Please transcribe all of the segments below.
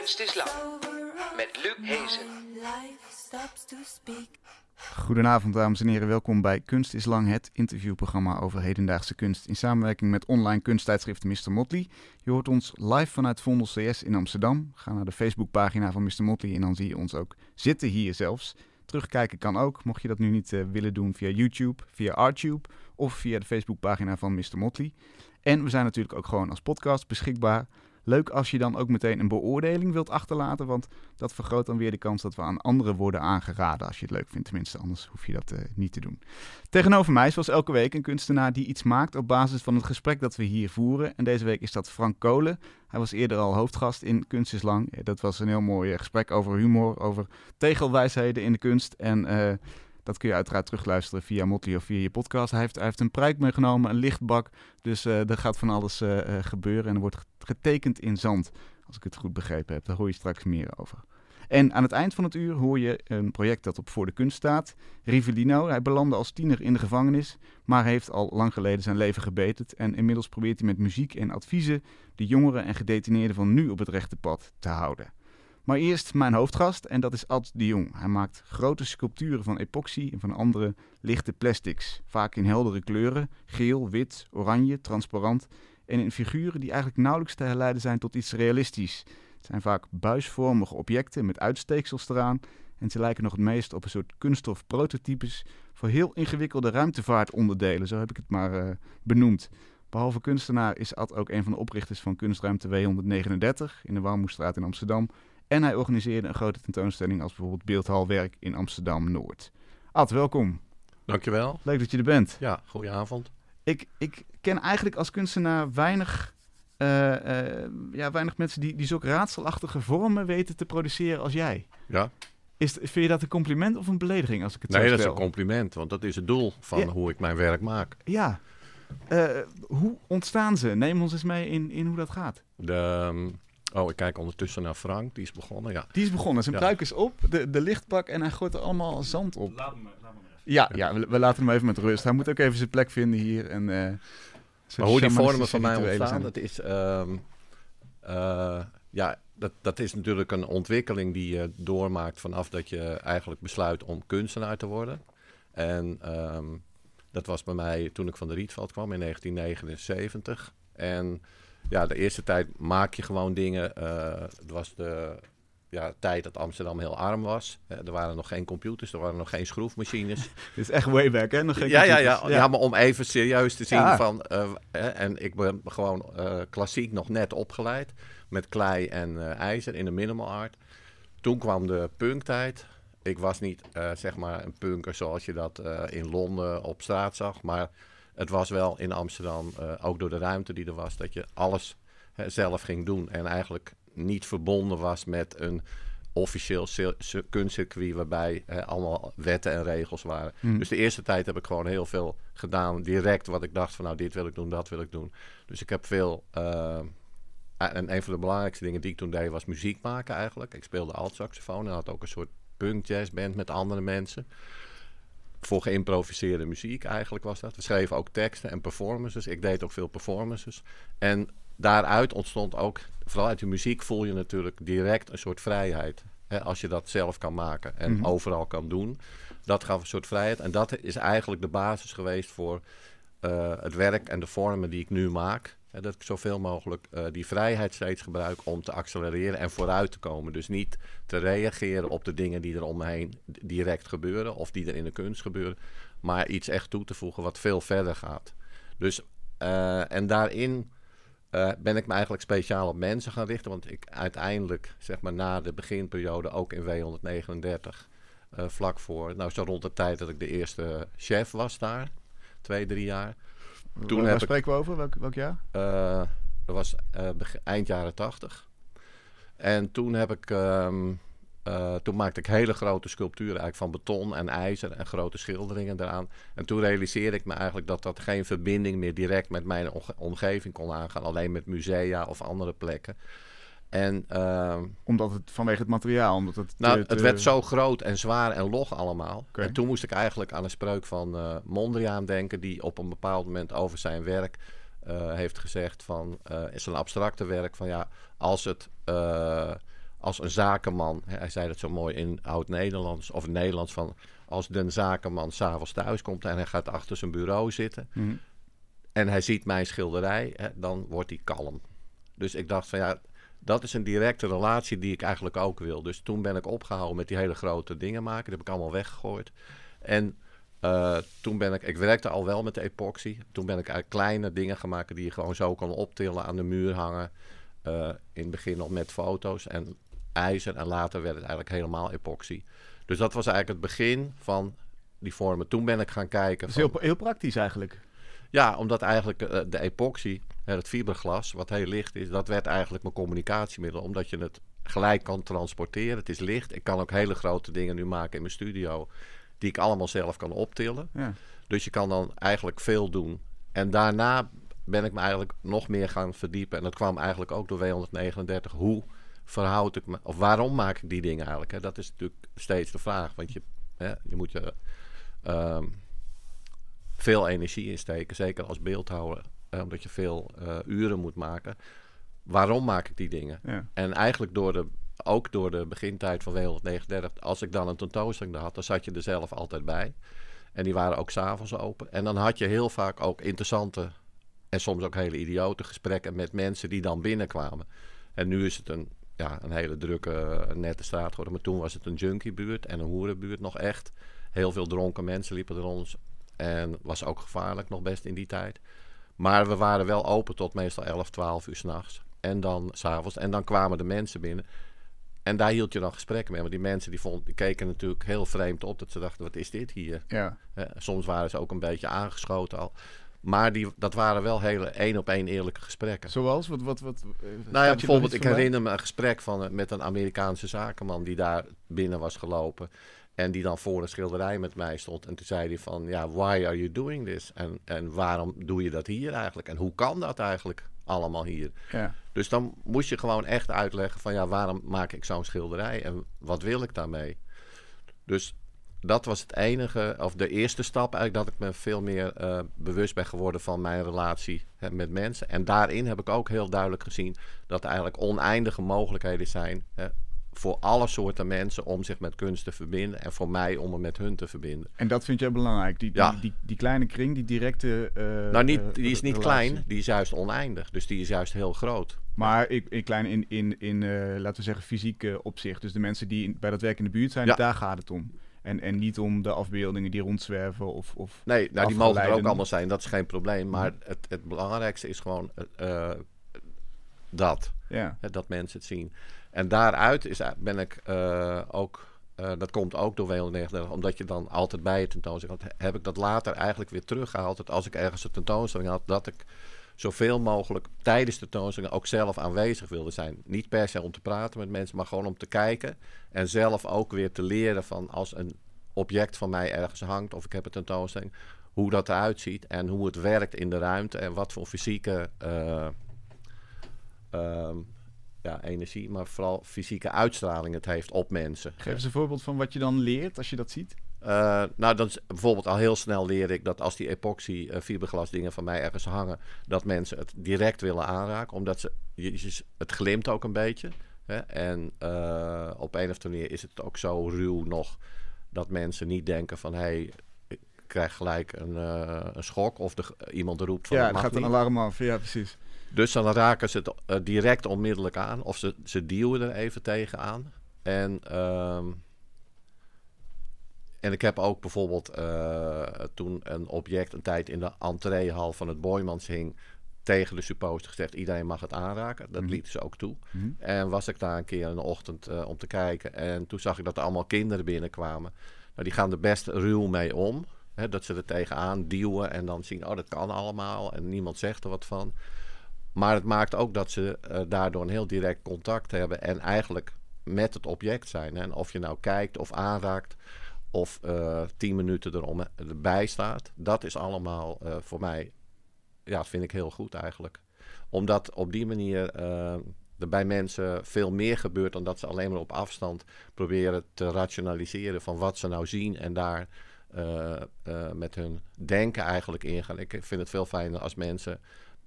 Kunst is Lang met Luc Hezen. Goedenavond dames en heren, welkom bij Kunst is Lang, het interviewprogramma over hedendaagse kunst in samenwerking met online kunsttijdschrift Mr. Motley. Je hoort ons live vanuit Vondel CS in Amsterdam. Ga naar de Facebookpagina van Mr. Motley en dan zie je ons ook zitten hier zelfs. Terugkijken kan ook, mocht je dat nu niet uh, willen doen via YouTube, via Artube of via de Facebookpagina van Mr. Motley. En we zijn natuurlijk ook gewoon als podcast beschikbaar. Leuk als je dan ook meteen een beoordeling wilt achterlaten, want dat vergroot dan weer de kans dat we aan anderen worden aangeraden. Als je het leuk vindt, tenminste, anders hoef je dat uh, niet te doen. Tegenover mij, zoals elke week, een kunstenaar die iets maakt op basis van het gesprek dat we hier voeren. En deze week is dat Frank Kolen. Hij was eerder al hoofdgast in Kunst is Lang. Dat was een heel mooi gesprek over humor, over tegelwijsheden in de kunst. En dat kun je uiteraard terugluisteren via Motley of via je podcast. Hij heeft, een pruik meegenomen, een lichtbak. Dus uh, er gaat van alles uh, uh, gebeuren. En er wordt getekend in zand, als ik het goed begrepen heb. Daar hoor je straks meer over. En aan het eind van het uur hoor je een project dat op Voor de Kunst staat. Rivellino, hij belandde als tiener in de gevangenis, maar heeft al lang geleden zijn leven gebeterd. En inmiddels probeert hij met muziek en adviezen de jongeren en gedetineerden van nu op het rechte pad te houden. Maar eerst mijn hoofdgast en dat is Ad de Jong. Hij maakt grote sculpturen van epoxy en van andere lichte plastics. Vaak in heldere kleuren, geel, wit, oranje, transparant. En in figuren die eigenlijk nauwelijks te herleiden zijn tot iets realistisch. Het zijn vaak buisvormige objecten met uitsteeksels eraan. En ze lijken nog het meest op een soort kunststof prototypes voor heel ingewikkelde ruimtevaartonderdelen. Zo heb ik het maar uh, benoemd. Behalve kunstenaar is Ad ook een van de oprichters van kunstruimte W139 in de Warmoestraat in Amsterdam. En hij organiseerde een grote tentoonstelling als bijvoorbeeld Beeldhalwerk in Amsterdam-Noord. Ad, welkom. Dankjewel. Leuk dat je er bent. Ja, goedenavond. Ik, ik ken eigenlijk als kunstenaar weinig, uh, uh, ja, weinig mensen die, die zulke raadselachtige vormen weten te produceren als jij. Ja. Is, vind je dat een compliment of een belediging als ik het nee, zo? Nee, dat is een compliment, want dat is het doel van ja. hoe ik mijn werk maak. Ja. Uh, hoe ontstaan ze? Neem ons eens mee in, in hoe dat gaat. De... Um, Oh, ik kijk ondertussen naar Frank. Die is begonnen, ja. Die is begonnen. Zijn ja. pruik is op, de, de lichtbak en hij gooit er allemaal zand op. Laat hem, laat hem ja, ja we, we, laten hem even met rust. Hij moet ook even zijn plek vinden hier. En, uh, maar hoe die vormen van mij ontstaan, dat is... Um, uh, ja, dat, dat is natuurlijk een ontwikkeling die je doormaakt vanaf dat je eigenlijk besluit om kunstenaar te worden. En um, dat was bij mij toen ik van de Rietveld kwam in 1979. En ja, de eerste tijd maak je gewoon dingen. Uh, het was de ja, tijd dat Amsterdam heel arm was. Uh, er waren nog geen computers, er waren nog geen schroefmachines. Dit is echt way back, hè? Nog geen ja, ja, ja, ja, ja, maar om even serieus te zien ja. van... Uh, en ik ben gewoon klassiek nog net opgeleid. Met klei en ijzer in de minimal art. Toen kwam de punktijd. Ik was niet, zeg maar, een punker zoals je dat in Londen op straat zag. Maar het was wel in Amsterdam, uh, ook door de ruimte die er was, dat je alles hè, zelf ging doen. En eigenlijk niet verbonden was met een officieel kunstcircuit waarbij hè, allemaal wetten en regels waren. Hmm. Mm. Dus de eerste tijd heb ik gewoon heel veel gedaan, direct wat ik dacht van nou dit wil ik doen, dat wil ik doen. Dus ik heb veel... Uh, en een van de belangrijkste dingen die ik toen deed was muziek maken eigenlijk. Ik speelde altsaxofoon en had ook een soort punk jazzband met andere mensen voor geïmproviseerde muziek eigenlijk was dat. We schreven ook teksten en performances. Ik deed ook veel performances. En daaruit ontstond ook, vooral uit de muziek voel je natuurlijk direct een soort vrijheid. Hè, als je dat zelf kan maken en Mhm. overal kan doen. Dat gaf een soort vrijheid. En dat is eigenlijk de basis geweest voor eh, het werk en de vormen die ik nu maak. Hè, dat ik zoveel mogelijk eh, die vrijheid steeds gebruik om te accelereren en vooruit te komen. Dus niet te reageren op de dingen die er om me heen direct gebeuren of die er in de kunst gebeuren, maar iets echt toe te voegen wat veel verder gaat. Dus, eh, en daarin eh, ben ik me eigenlijk speciaal op mensen gaan richten, want ik uiteindelijk, zeg maar na de beginperiode, ook in W139, eh, vlak voor, nou zo rond de tijd dat ik de eerste chef was daar, twee, drie jaar. Toen Waar heb ik- spreken we over? Welk, welk jaar? eh, dat was eh, eind jaren tachtig. En toen heb ik. ehm, eh, toen maakte ik hele grote sculpturen eigenlijk van beton en ijzer en grote schilderingen eraan. En toen realiseerde ik me eigenlijk dat dat geen verbinding meer direct met mijn omge- omgeving kon aangaan. Alleen met musea of andere plekken. En ehm, Omdat het vanwege het materiaal. Omdat het, nou, te- het werd zo groot en zwaar en log allemaal. En toen moest ik eigenlijk aan een spreuk van eh, Mondriaan denken... die op een bepaald moment over zijn werk eh, heeft gezegd van... eh is een abstracte werk van ja, als het... als een zakenman, hij zei dat zo mooi in oud-Nederlands of Nederlands van als de zakenman s'avonds thuis komt en hij gaat achter zijn bureau zitten Mhm. en hij ziet mijn schilderij, hè, dan wordt hij kalm. Dus ik dacht van ja, dat is een directe relatie die ik eigenlijk ook wil. Dus toen ben ik opgehouden met die hele grote dingen maken. Die heb ik allemaal weggegooid. En eh, toen ben ik, ik werkte al wel met de epoxy. Toen ben ik kleine dingen gaan maken die je gewoon zo kan optillen, aan de muur hangen. Eh, in het begin nog met foto's en ijzer. En later werd het eigenlijk helemaal epoxy. Dus dat was eigenlijk het begin van die vormen. Toen ben ik gaan kijken. Dat is van- heel, heel praktisch eigenlijk. ja, omdat eigenlijk eh, de epoxy, het fiberglas, wat heel licht is, dat werd eigenlijk mijn communicatiemiddel. Omdat je het gelijk kan transporteren. Het is licht. Ik kan ook hele grote dingen nu maken in mijn studio, die ik allemaal zelf kan optillen. Ja. Dus je kan dan eigenlijk veel doen. En daarna ben ik me eigenlijk nog meer gaan verdiepen. En dat kwam eigenlijk ook door W139. Hoe verhoud ik me, of waarom maak ik die dingen eigenlijk? Hè? Dat is natuurlijk steeds de vraag. Want je, hè, je moet je ehm, veel energie insteken, zeker als beeldhouwer, omdat je veel eh, uren moet maken. Waarom maak ik die dingen? Ja. En eigenlijk door de, ook door de begintijd van W139, als ik dan een tentoonstelling had, dan zat je er zelf altijd bij. En die waren ook s'avonds open. En dan had je heel vaak ook interessante en soms ook hele idiote gesprekken met mensen die dan binnenkwamen. En nu is het een, ja, een hele drukke, eh, nette straat geworden. Maar toen was het een junkiebuurt en een hoerenbuurt nog echt. Heel veel dronken mensen liepen er rond. En was ook gevaarlijk nog best in die tijd. Maar we waren wel open tot meestal 11, 12 uur s'nachts. En dan s'avonds. En dan kwamen de mensen binnen. En daar hield je dan gesprekken mee. Want die mensen die, vond, die keken natuurlijk heel vreemd op. Dat ze dachten, wat is dit hier? Ja. Soms waren ze ook een beetje aangeschoten al. Maar die, dat waren wel hele één op één eerlijke gesprekken. Zoals? Wat, wat, wat, eh, Nou ja, bijvoorbeeld, ik herinner me een gesprek van, eh, met een Amerikaanse zakenman die daar binnen was gelopen. En die dan voor een schilderij met mij stond. En toen zei hij van, ja, why are you doing this? En, en waarom doe je dat hier eigenlijk? En hoe kan dat eigenlijk allemaal hier? Ja. Dus dan moest je gewoon echt uitleggen van, ja, waarom maak ik zo'n schilderij? En wat wil ik daarmee? Dus dat was het enige, of de eerste stap eigenlijk, dat ik me veel meer eh, bewust ben geworden van mijn relatie hè, met mensen. En daarin heb ik ook heel duidelijk gezien dat er eigenlijk oneindige mogelijkheden zijn hè, voor alle soorten mensen om zich met kunst te verbinden. En voor mij om me met hun te verbinden. En dat vind jij belangrijk? Die, die, Ja. die, die kleine kring, die directe. eh, nou, niet, eh, die is niet relatie. klein, die is juist oneindig. Dus die is juist heel groot. Maar ik, ik klein in, in, in laten we zeggen, fysiek opzicht. Dus de mensen die in- bij dat werk in de buurt zijn, Ja. daar gaat het om. En, en niet om de afbeeldingen die rondzwerven of... of Nee, nou, die mogen er ook allemaal zijn, dat is geen probleem. Maar het, het belangrijkste is gewoon eh, eh, dat. ja. Dat mensen het zien. En daaruit is, ben ik eh, ook, dat komt ook door W139, omdat je dan altijd bij je tentoonstelling had, heb ik dat later eigenlijk weer teruggehaald. Dat als ik ergens een tentoonstelling had, dat ik zoveel mogelijk tijdens de tentoonstelling ook zelf aanwezig wilde zijn. Niet per se om te praten met mensen, maar gewoon om te kijken. En zelf ook weer te leren van als een object van mij ergens hangt of ik heb een tentoonstelling, hoe dat eruit ziet en hoe het werkt in de ruimte en wat voor fysieke eh, ehm, ja, energie, maar vooral fysieke uitstraling het heeft op mensen. Geef eens een voorbeeld van wat je dan leert als je dat ziet. Eh, nou, dan is bijvoorbeeld al heel snel leer ik dat als die epoxy eh, fiberglas dingen van mij ergens hangen, dat mensen het direct willen aanraken, omdat ze, het glimt ook een beetje. Hè? En eh, op een of andere manier is het ook zo ruw nog dat mensen niet denken van, hé, hey, ik krijg gelijk een, een schok of de, iemand roept van, ja, dan gaat een alarm af. Ja, precies. Dus dan raken ze het direct onmiddellijk aan. Of ze, ze duwen er even tegenaan. En, ehm, en ik heb ook bijvoorbeeld eh, toen een object een tijd in de entreehal van het Boymans hing. Tegen de supposter gezegd, iedereen mag het aanraken. Dat Mhm. lieten ze ook toe. Mhm. En was ik daar een keer in de ochtend eh, om te kijken. En toen zag ik dat er allemaal kinderen binnenkwamen. Nou, die gaan er best ruw mee om. Hè, dat ze er tegenaan duwen en dan zien, oh dat kan allemaal. En niemand zegt er wat van. Maar het maakt ook dat ze eh, daardoor een heel direct contact hebben. En eigenlijk met het object zijn. En of je nou kijkt of aanraakt. Of eh, tien minuten erom, erbij staat. Dat is allemaal eh, voor mij, ja, vind ik heel goed eigenlijk. Omdat op die manier eh, er bij mensen veel meer gebeurt dan dat ze alleen maar op afstand proberen te rationaliseren van wat ze nou zien en daar eh, eh, met hun denken eigenlijk ingaan. Ik vind het veel fijner als mensen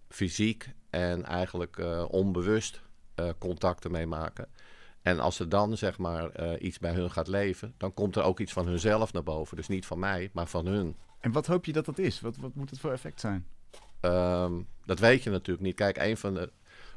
fysiek en eigenlijk eh, onbewust eh, contacten mee maken. En als er dan zeg maar eh, iets bij hun gaat leven, dan komt er ook iets van hunzelf naar boven. Dus niet van mij, maar van hun. En wat hoop je dat dat is? Wat, wat moet het voor effect zijn? Ehm, dat weet je natuurlijk niet. Kijk, een van de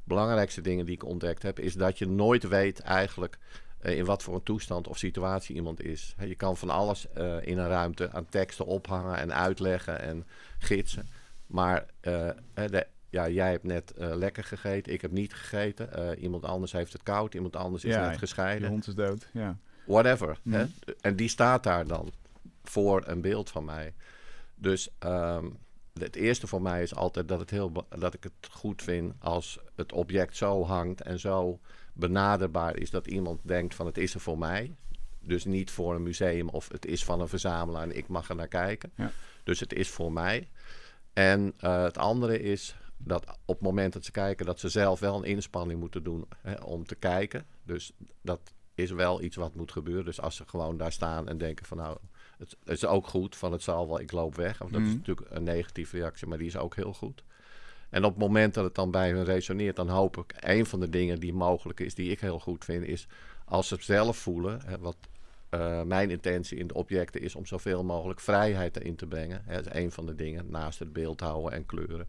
belangrijkste dingen die ik ontdekt heb, is dat je nooit weet eigenlijk eh, in wat voor een toestand of situatie iemand is. Je kan van alles eh, in een ruimte aan teksten ophangen en uitleggen en gidsen. Maar de, ja, jij hebt net eh, lekker gegeten, ik heb niet gegeten. Eh, iemand anders heeft het koud, iemand anders is Ja, net gescheiden. hond is dood, ja. Whatever. Mhm. Hè? En die staat daar dan voor een beeld van mij. Dus ehm, het eerste voor mij is altijd dat, het heel, dat ik het goed vind als het object zo hangt en zo benaderbaar is dat iemand denkt van het is er voor mij. Dus niet voor een museum of het is van een verzamelaar en ik mag er naar kijken. Ja. Dus het is voor mij. En eh, het andere is dat op het moment dat ze kijken, dat ze zelf wel een inspanning moeten doen hè, om te kijken. Dus dat is wel iets wat moet gebeuren. Dus als ze gewoon daar staan en denken van nou, het, het is ook goed, van het zal wel, ik loop weg. Want dat is Mhm. natuurlijk een negatieve reactie, maar die is ook heel goed. En op het moment dat het dan bij hun resoneert, dan hoop ik, een van de dingen die mogelijk is, die ik heel goed vind, is als ze het zelf voelen, hè, wat eh, mijn intentie in de objecten is om zoveel mogelijk vrijheid erin te brengen. Hè, dat is een van de dingen, naast het beeld houden en kleuren.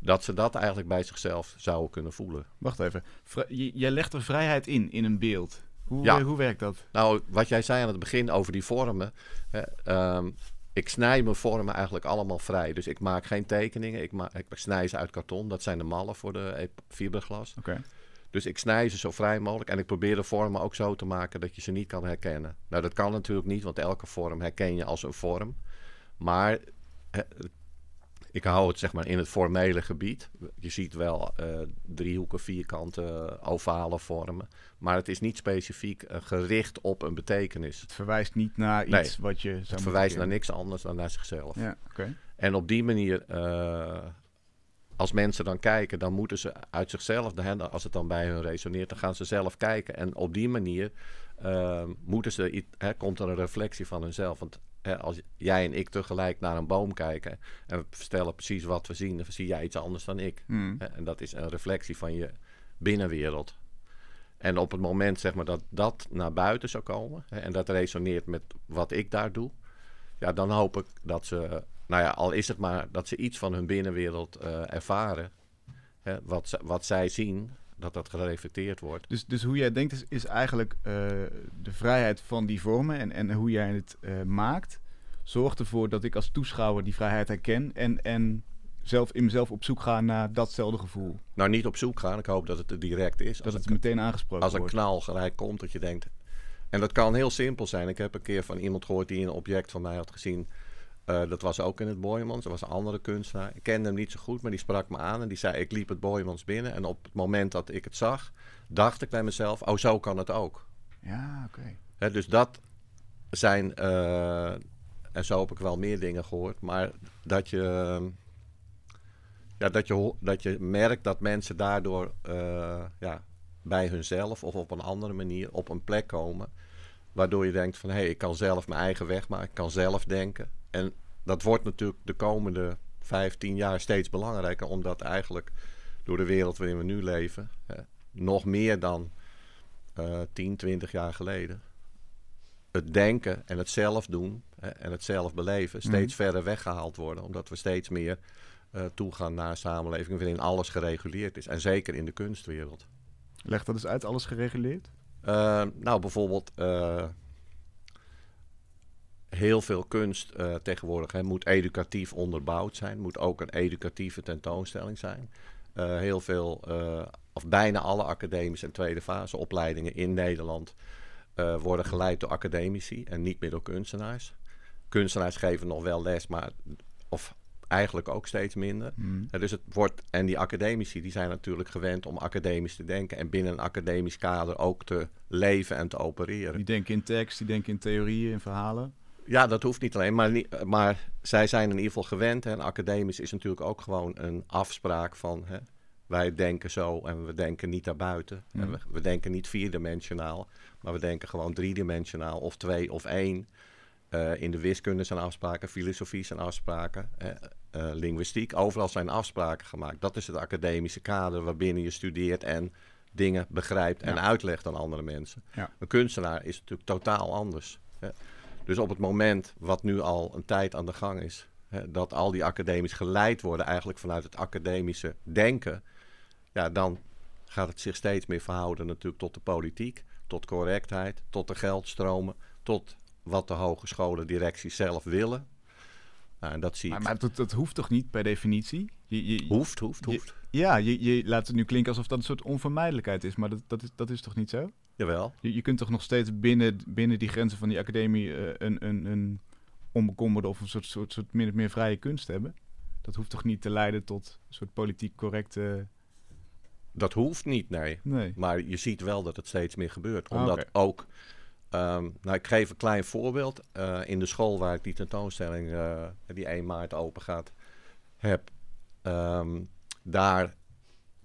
Dat ze dat eigenlijk bij zichzelf zouden kunnen voelen. Wacht even. Vri- jij legt er vrijheid in, in een beeld. Hoe, Ja. eh, hoe werkt dat? Nou, wat jij zei aan het begin over die vormen. Hè, ehm, ik snij mijn vormen eigenlijk allemaal vrij. Dus ik maak geen tekeningen. Ik, ik snij ze uit karton. Dat zijn de mallen voor de fiberglas. Oké. Dus ik snij ze zo vrij mogelijk. En ik probeer de vormen ook zo te maken dat je ze niet kan herkennen. Nou, dat kan natuurlijk niet, want elke vorm herken je als een vorm. Maar hè, ik hou het zeg maar in het formele gebied. Je ziet wel eh, driehoeken, vierkante, ovale vormen. Maar het is niet specifiek eh, gericht op een betekenis. Het verwijst niet naar iets Nee. wat je zou Het verwijst naar niks anders dan naar zichzelf. Ja. En op die manier, eh, als mensen dan kijken, dan moeten ze uit zichzelf, als het dan bij hun resoneert, dan gaan ze zelf kijken. En op die manier moeten ze, hè, komt er een reflectie van hunzelf. Want als jij en ik tegelijk naar een boom kijken en we vertellen precies wat we zien, dan zie jij iets anders dan ik. Hmm. En dat is een reflectie van je binnenwereld. En op het moment zeg maar, dat dat naar buiten zou komen hè, en dat resoneert met wat ik daar doe, ja, dan hoop ik dat ze, nou ja, al is het maar dat ze iets van hun binnenwereld eh, ervaren, hè, wat, wat zij zien, dat dat gereflecteerd wordt. Dus, dus hoe jij denkt is, is eigenlijk eh, de vrijheid van die vormen en, en hoe jij het eh, maakt, zorgt ervoor dat ik als toeschouwer die vrijheid herken en, en zelf in mezelf op zoek ga naar datzelfde gevoel. Nou, niet op zoek gaan, ik hoop dat het er direct is. Dat Als het een, meteen aangesproken als een wordt. knal gelijk komt, dat je denkt... En dat kan heel simpel zijn. Ik heb een keer van iemand gehoord die een object van mij had gezien. Eh, dat was ook in het Boijmans. Dat was een andere kunstenaar. Ik kende hem niet zo goed, maar die sprak me aan en die zei: Ik liep het Boijmans binnen. En op het moment dat ik het zag, dacht ik bij mezelf: Oh, zo kan het ook. Ja, oké. Dus dat zijn, eh, en zo heb ik wel meer dingen gehoord, maar dat je, ja, dat je, dat je merkt dat mensen daardoor eh, ja, bij hunzelf of op een andere manier op een plek komen, waardoor je denkt van hé, hey, ik kan zelf mijn eigen weg maken, ik kan zelf denken. En dat wordt natuurlijk de komende 15 jaar steeds belangrijker, omdat eigenlijk door de wereld waarin we nu leven, eh, nog meer dan eh 10, 20 jaar geleden, het denken en het zelf doen hè, en het zelf beleven steeds verder weggehaald worden. Omdat we steeds meer eh, toegaan naar een samenleving waarin alles gereguleerd is. En zeker in de kunstwereld. Leg dat eens uit, alles gereguleerd? Eh, nou, bijvoorbeeld eh, heel veel kunst eh, tegenwoordig hè, moet educatief onderbouwd zijn. Moet ook een educatieve tentoonstelling zijn. Eh, heel veel, of bijna alle academische en tweede fase opleidingen in Nederland worden geleid door academici en niet meer door kunstenaars. Kunstenaars geven nog wel les, maar of eigenlijk ook steeds minder. Hmm. Dus het wordt, en die academici die zijn natuurlijk gewend om academisch te denken en binnen een academisch kader ook te leven en te opereren. Die denken in tekst, die denken in theorieën, in verhalen. Ja, dat hoeft niet alleen, maar, niet- maar zij zijn in ieder geval gewend. hè. En academisch is natuurlijk ook gewoon een afspraak van hè, wij denken zo en we denken niet daarbuiten. En we, we denken niet vierdimensionaal, maar we denken gewoon driedimensionaal of twee of één. Eh, in de wiskunde zijn afspraken, filosofie zijn afspraken, linguïstiek, overal zijn afspraken gemaakt. Dat is het academische kader waarbinnen je studeert en dingen begrijpt en Ja. uitlegt aan andere mensen. Ja. Een kunstenaar is natuurlijk totaal anders. Hè. Dus op het moment, wat nu al een tijd aan de gang is, hè, dat al die academisch geleid worden eigenlijk vanuit het academische denken, ja, dan gaat het zich steeds meer verhouden natuurlijk tot de politiek, tot correctheid, tot de geldstromen, tot wat de hogescholen directies zelf willen. Nou, en dat zie Maar, ik. maar dat, dat hoeft toch niet per definitie? Je, je, Hoeft, hoeft, je- hoeft. Ja, je, je laat het nu klinken alsof dat een soort onvermijdelijkheid is, maar dat, dat, is, dat is toch niet zo? Jawel. Je, je kunt toch nog steeds binnen, binnen die grenzen van die academie eh, een, een, een onbekommerde of een soort, soort, soort min of meer vrije kunst hebben? Dat hoeft toch niet te leiden tot een soort politiek correcte... Dat hoeft niet, nee. Nee. Maar je ziet wel dat het steeds meer gebeurt. Ah, Omdat ook. Ehm, nou, ik geef een klein voorbeeld. Eh, in de school waar ik die tentoonstelling, eh, die 1 maart open gaat, heb. ehm, daar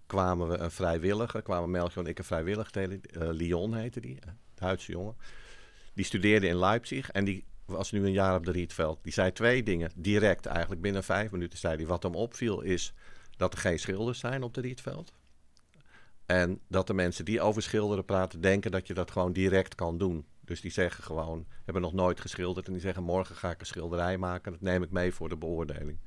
kwamen we een vrijwilliger, kwamen Melchior en ik een vrijwilliger tegen. eh, heette die, een Duitse jongen. Die studeerde in Leipzig en die was nu een jaar op de Rietveld. Die zei twee dingen, direct eigenlijk. Binnen vijf minuten zei hij. Wat hem opviel is dat er geen schilders zijn op de Rietveld. En dat de mensen die over schilderen praten, denken dat je dat gewoon direct kan doen. Dus die zeggen gewoon, hebben nog nooit geschilderd. En die zeggen, morgen ga ik een schilderij maken. Dat neem ik mee voor de beoordeling.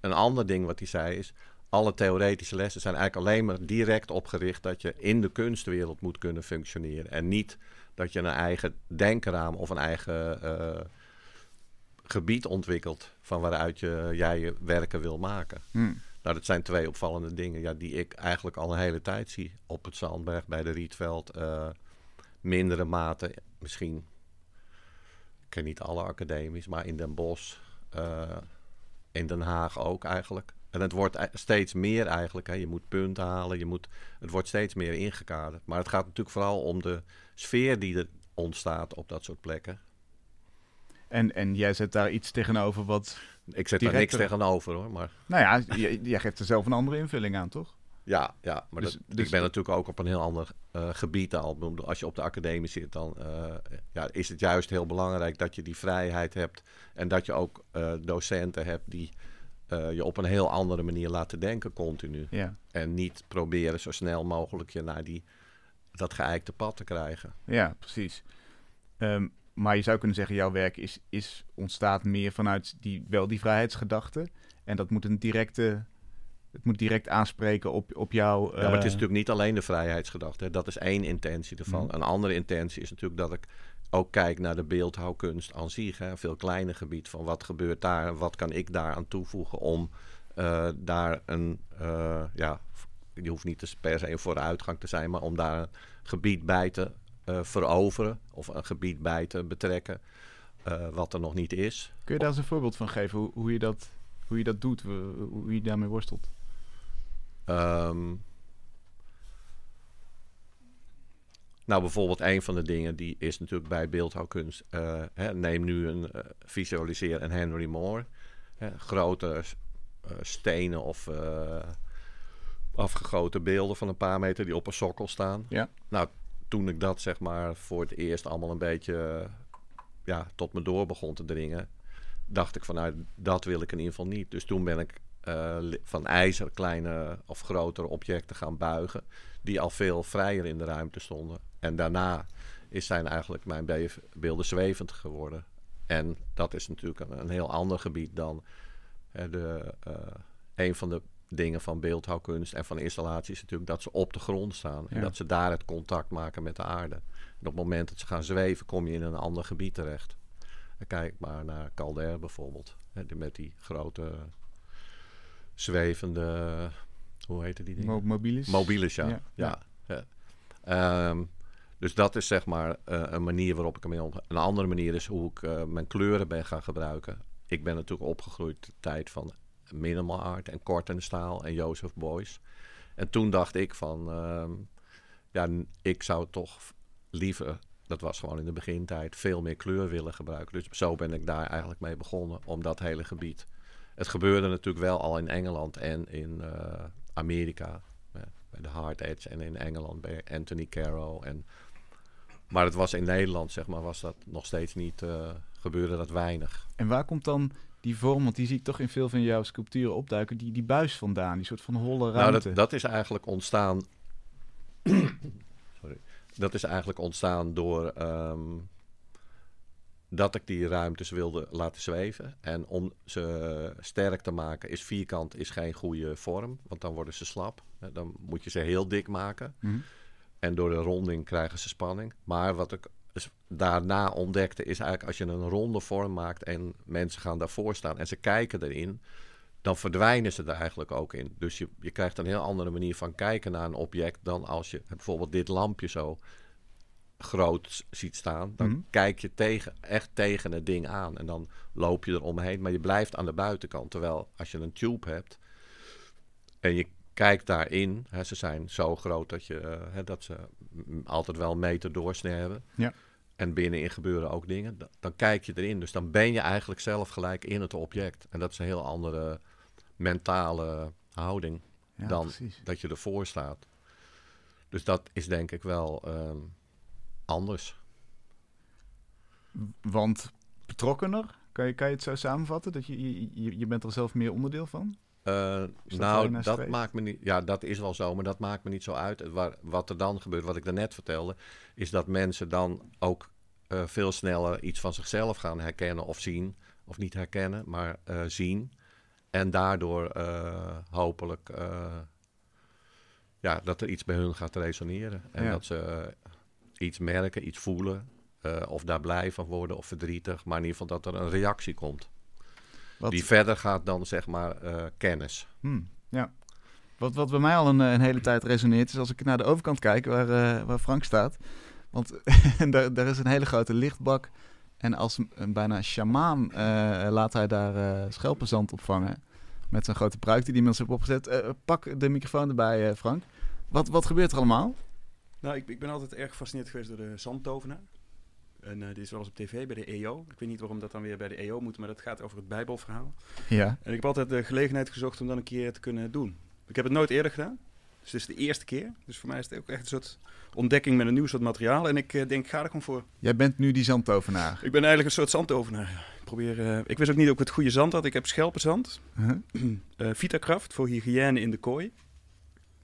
Een ander ding wat hij zei is, alle theoretische lessen zijn eigenlijk alleen maar direct opgericht dat je in de kunstwereld moet kunnen functioneren. En niet dat je een eigen denkraam of een eigen eh, gebied ontwikkelt van waaruit je, jij je werken wil maken. Hm. Nou, dat zijn twee opvallende dingen ja, die ik eigenlijk al een hele tijd zie. Op het Zandberg, bij de Rietveld. eh, mindere mate, misschien, ik ken niet alle academies, maar in Den Bosch, eh, in Den Haag ook eigenlijk. En het wordt ei- steeds meer eigenlijk. Hè. Je moet punten halen, je moet, het wordt steeds meer ingekaderd. Maar het gaat natuurlijk vooral om de sfeer die er ontstaat op dat soort plekken. En, en jij zet daar iets tegenover wat... Ik zet daar niks tegenover hoor, maar... Nou ja, jij geeft er zelf een andere invulling aan, toch? Ja, ja maar Dus- dat, dus- ik ben natuurlijk ook op een heel ander eh, gebied al. Als je op de academie zit, dan eh, ja, is het juist heel belangrijk dat je die vrijheid hebt. En dat je ook eh, docenten hebt die je op een heel andere manier laten denken continu. Ja. En niet proberen zo snel mogelijk je naar die, dat geëikte pad te krijgen. Ja, precies. Ehm, maar je zou kunnen zeggen, jouw werk is, is, ontstaat meer vanuit die, wel die vrijheidsgedachte. En dat moet een directe, het moet direct aanspreken op, op jouw... Ja, maar het is eh, natuurlijk niet alleen de vrijheidsgedachte. hè. Dat is één intentie ervan. Mhm. Een andere intentie is natuurlijk dat ik ook kijk naar de beeldhouwkunst aan zich. Hè. Een veel kleiner gebied van wat gebeurt daar en wat kan ik daar aan toevoegen om eh, daar een, eh, ja, je hoeft niet per se een vooruitgang te zijn, maar om daar een gebied bij te veroveren of een gebied bij te betrekken wat er nog niet is. Kun je daar eens een voorbeeld van geven, hoe, hoe, je, dat, hoe je dat doet, hoe je daarmee worstelt? Ehm, nou, bijvoorbeeld een van de dingen die is natuurlijk bij beeldhouwkunst. eh, hè, neem nu een eh, visualiseer een Henry Moore. Hè, grote eh, stenen of afgegoten beelden van een paar meter die op een sokkel staan. Ja. Nou, toen ik dat zeg maar voor het eerst allemaal een beetje ja, tot me door begon te dringen, dacht ik van nou, dat wil ik in ieder geval niet. Dus toen ben ik eh, van ijzer kleine of grotere objecten gaan buigen, die al veel vrijer in de ruimte stonden. En daarna is zijn eigenlijk mijn be- beelden zwevend geworden. En dat is natuurlijk een, een heel ander gebied dan hè, de, eh, een van de dingen van beeldhouwkunst en van installaties is natuurlijk dat ze op de grond staan. En Ja. dat ze daar het contact maken met de aarde. En op het moment dat ze gaan zweven, kom je in een ander gebied terecht. En kijk maar naar Calder bijvoorbeeld. Hè, die- met die grote zwevende, hoe heette die dingen? Mo mobilis? Mobiles, ja. Ja, ja. ja. Ehm, dus dat is zeg maar eh, een manier waarop ik ermee omga. Een andere manier is hoe ik eh, mijn kleuren ben gaan gebruiken. Ik ben natuurlijk opgegroeid de tijd van minimal art en kort en staal en Joseph Beuys. En toen dacht ik van, ehm, ja, ik zou toch liever, dat was gewoon in de begintijd, veel meer kleur willen gebruiken. Dus zo ben ik daar eigenlijk mee begonnen, om dat hele gebied. Het gebeurde natuurlijk wel al in Engeland en in eh, Amerika. bij de Hard Edge en in Engeland bij Anthony Caro. En, maar het was in Nederland, zeg maar, was dat nog steeds niet, eh, gebeurde dat weinig. En waar komt dan die vorm, want die zie ik toch in veel van jouw sculpturen opduiken, die, die buis vandaan, die soort van holle Nou, ruimte? dat, dat is eigenlijk ontstaan Sorry. Dat is eigenlijk ontstaan door ehm, dat ik die ruimtes wilde laten zweven. En om ze sterk te maken is vierkant is geen goede vorm, want dan worden ze slap. Dan moet je ze heel dik maken. Mhm. En door de ronding krijgen ze spanning. Maar wat ik dus daarna ontdekte is eigenlijk als je een ronde vorm maakt en mensen gaan daarvoor staan en ze kijken erin, dan verdwijnen ze er eigenlijk ook in. Dus je, je krijgt een heel andere manier van kijken naar een object dan als je bijvoorbeeld dit lampje zo groot ziet staan. Dan Mhm. kijk je tegen, echt tegen het ding aan en dan loop je er omheen, maar je blijft aan de buitenkant. Terwijl als je een tube hebt en je kijkt daarin, hè, ze zijn zo groot dat, je, eh, hè, dat ze altijd wel een meter doorsnee hebben. Ja. En binnenin gebeuren ook dingen. Da- Dan kijk je erin. Dus dan ben je eigenlijk zelf gelijk in het object. En dat is een heel andere mentale houding Ja, dan precies. dat je ervoor staat. Dus dat is denk ik wel ehm, anders. Want betrokkener, kan je, kan je het zo samenvatten? Dat je, je, je- bent er zelf meer onderdeel van? Je nou, dat maakt me niet. Ja, dat is wel zo, maar dat maakt me niet zo uit. Waar, wat er dan gebeurt, wat ik daarnet vertelde, is dat mensen dan ook eh, veel sneller iets van zichzelf gaan herkennen of zien. Of niet herkennen, maar eh, zien. En daardoor hopelijk ja, dat er iets bij hun gaat resoneren. En Ja. dat ze iets merken, iets voelen. eh, of daar blij van worden of verdrietig. Maar in ieder geval dat er een reactie komt. Wat, Die verder gaat dan zeg maar eh, kennis. Hmm, ja. Wat, wat bij mij al een, eh, een hele tijd resoneert, is als ik naar de overkant kijk, waar, waar Frank staat. Want daar, daar is een hele grote lichtbak. En als een, bijna sjamaan laat hij daar schelpenzand opvangen. Met zijn grote pruik die hij inmiddels heeft opgezet. Pak de microfoon erbij, Frank. Wat, wat gebeurt er allemaal? Nou, ik, ik ben altijd erg gefascineerd geweest door de zandtovenaar. En eh die is wel eens op tv bij de EO. Ik weet niet waarom dat dan weer bij de EO moet, maar dat gaat over het Bijbelverhaal. Ja. En ik heb altijd de gelegenheid gezocht om dat een keer te kunnen doen. Ik heb het nooit eerder gedaan. Dus het is de eerste keer. Dus voor mij is het ook echt een soort ontdekking met een nieuw soort materiaal. En ik eh, denk, ga er gewoon voor. Jij bent nu die zandtovenaar. Ik ben eigenlijk een soort zandtovenaar. Ik, probeer, eh, ik wist ook niet of ik het goede zand had. Ik heb schelpenzand. Huh? Vitakraft voor hygiëne in de kooi.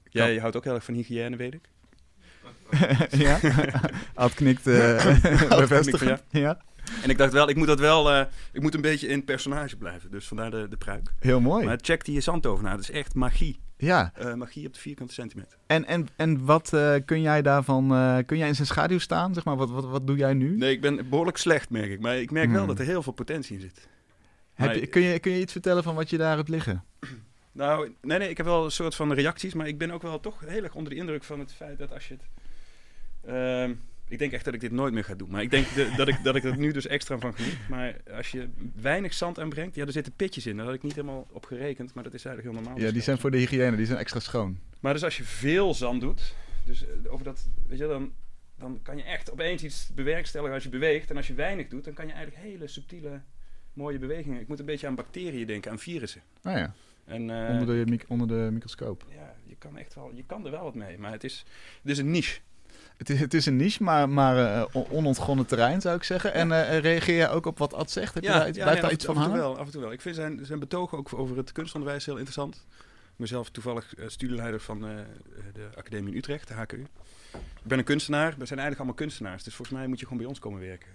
Jij houdt ook heel erg van hygiëne, weet ik. ja. Ad knikt eh bevestigend. Ja. En ik dacht wel, ik moet dat wel, eh, ik moet een beetje in het personage blijven. Dus vandaar de, de pruik. Heel mooi. Maar check die zandtovenaar, dat is echt magie. Ja. Eh, magie op de vierkante centimeter. En, en, en wat kun jij daarvan... kun jij in zijn schaduw staan? Zeg maar, wat, wat, wat doe jij nu? Nee, ik ben behoorlijk slecht, merk ik. Maar ik merk wel Hmm. dat er heel veel potentie in zit. Heb je, kun, je, kun je iets vertellen van wat je daar hebt liggen? Nou, nee, nee, ik heb wel een soort van reacties. Maar ik ben ook wel toch heel erg onder de indruk van het feit dat als je het... Ehm, ik denk echt dat ik dit nooit meer ga doen. Maar ik denk de- dat, ik, dat ik er nu dus extra van geniet. Maar als je weinig zand aanbrengt... Ja, er zitten pitjes in. Daar had ik niet helemaal op gerekend. Maar dat is eigenlijk heel normaal. Ja, die zijn voor de hygiëne, die zijn extra schoon. Maar dus als je veel zand doet, dus eh, over dat, weet je, dan, dan kan je echt opeens iets bewerkstelligen als je beweegt. En als je weinig doet, dan kan je eigenlijk hele subtiele, mooie bewegingen. Ik moet een beetje aan bacteriën denken, aan virussen. Nou ja, En eh, onder, de, onder de microscoop. ja, je kan echt wel, je kan er wel wat mee. Maar het is, het is een niche. Het is, het is een niche, maar, maar eh, on- onontgonnen terrein zou ik zeggen. En eh, reageer jij ook op wat Ad zegt? Heb je daar iets, blijft nee, daar af, iets en- van hangen? wel, af en toe wel. Ik vind zijn, zijn betoog ook over het kunstonderwijs heel interessant. Ik ben zelf toevallig eh, studieleider van eh, de Academie in Utrecht, de HKU. Ik ben een kunstenaar. We zijn eigenlijk allemaal kunstenaars. Dus volgens mij moet je gewoon bij ons komen werken.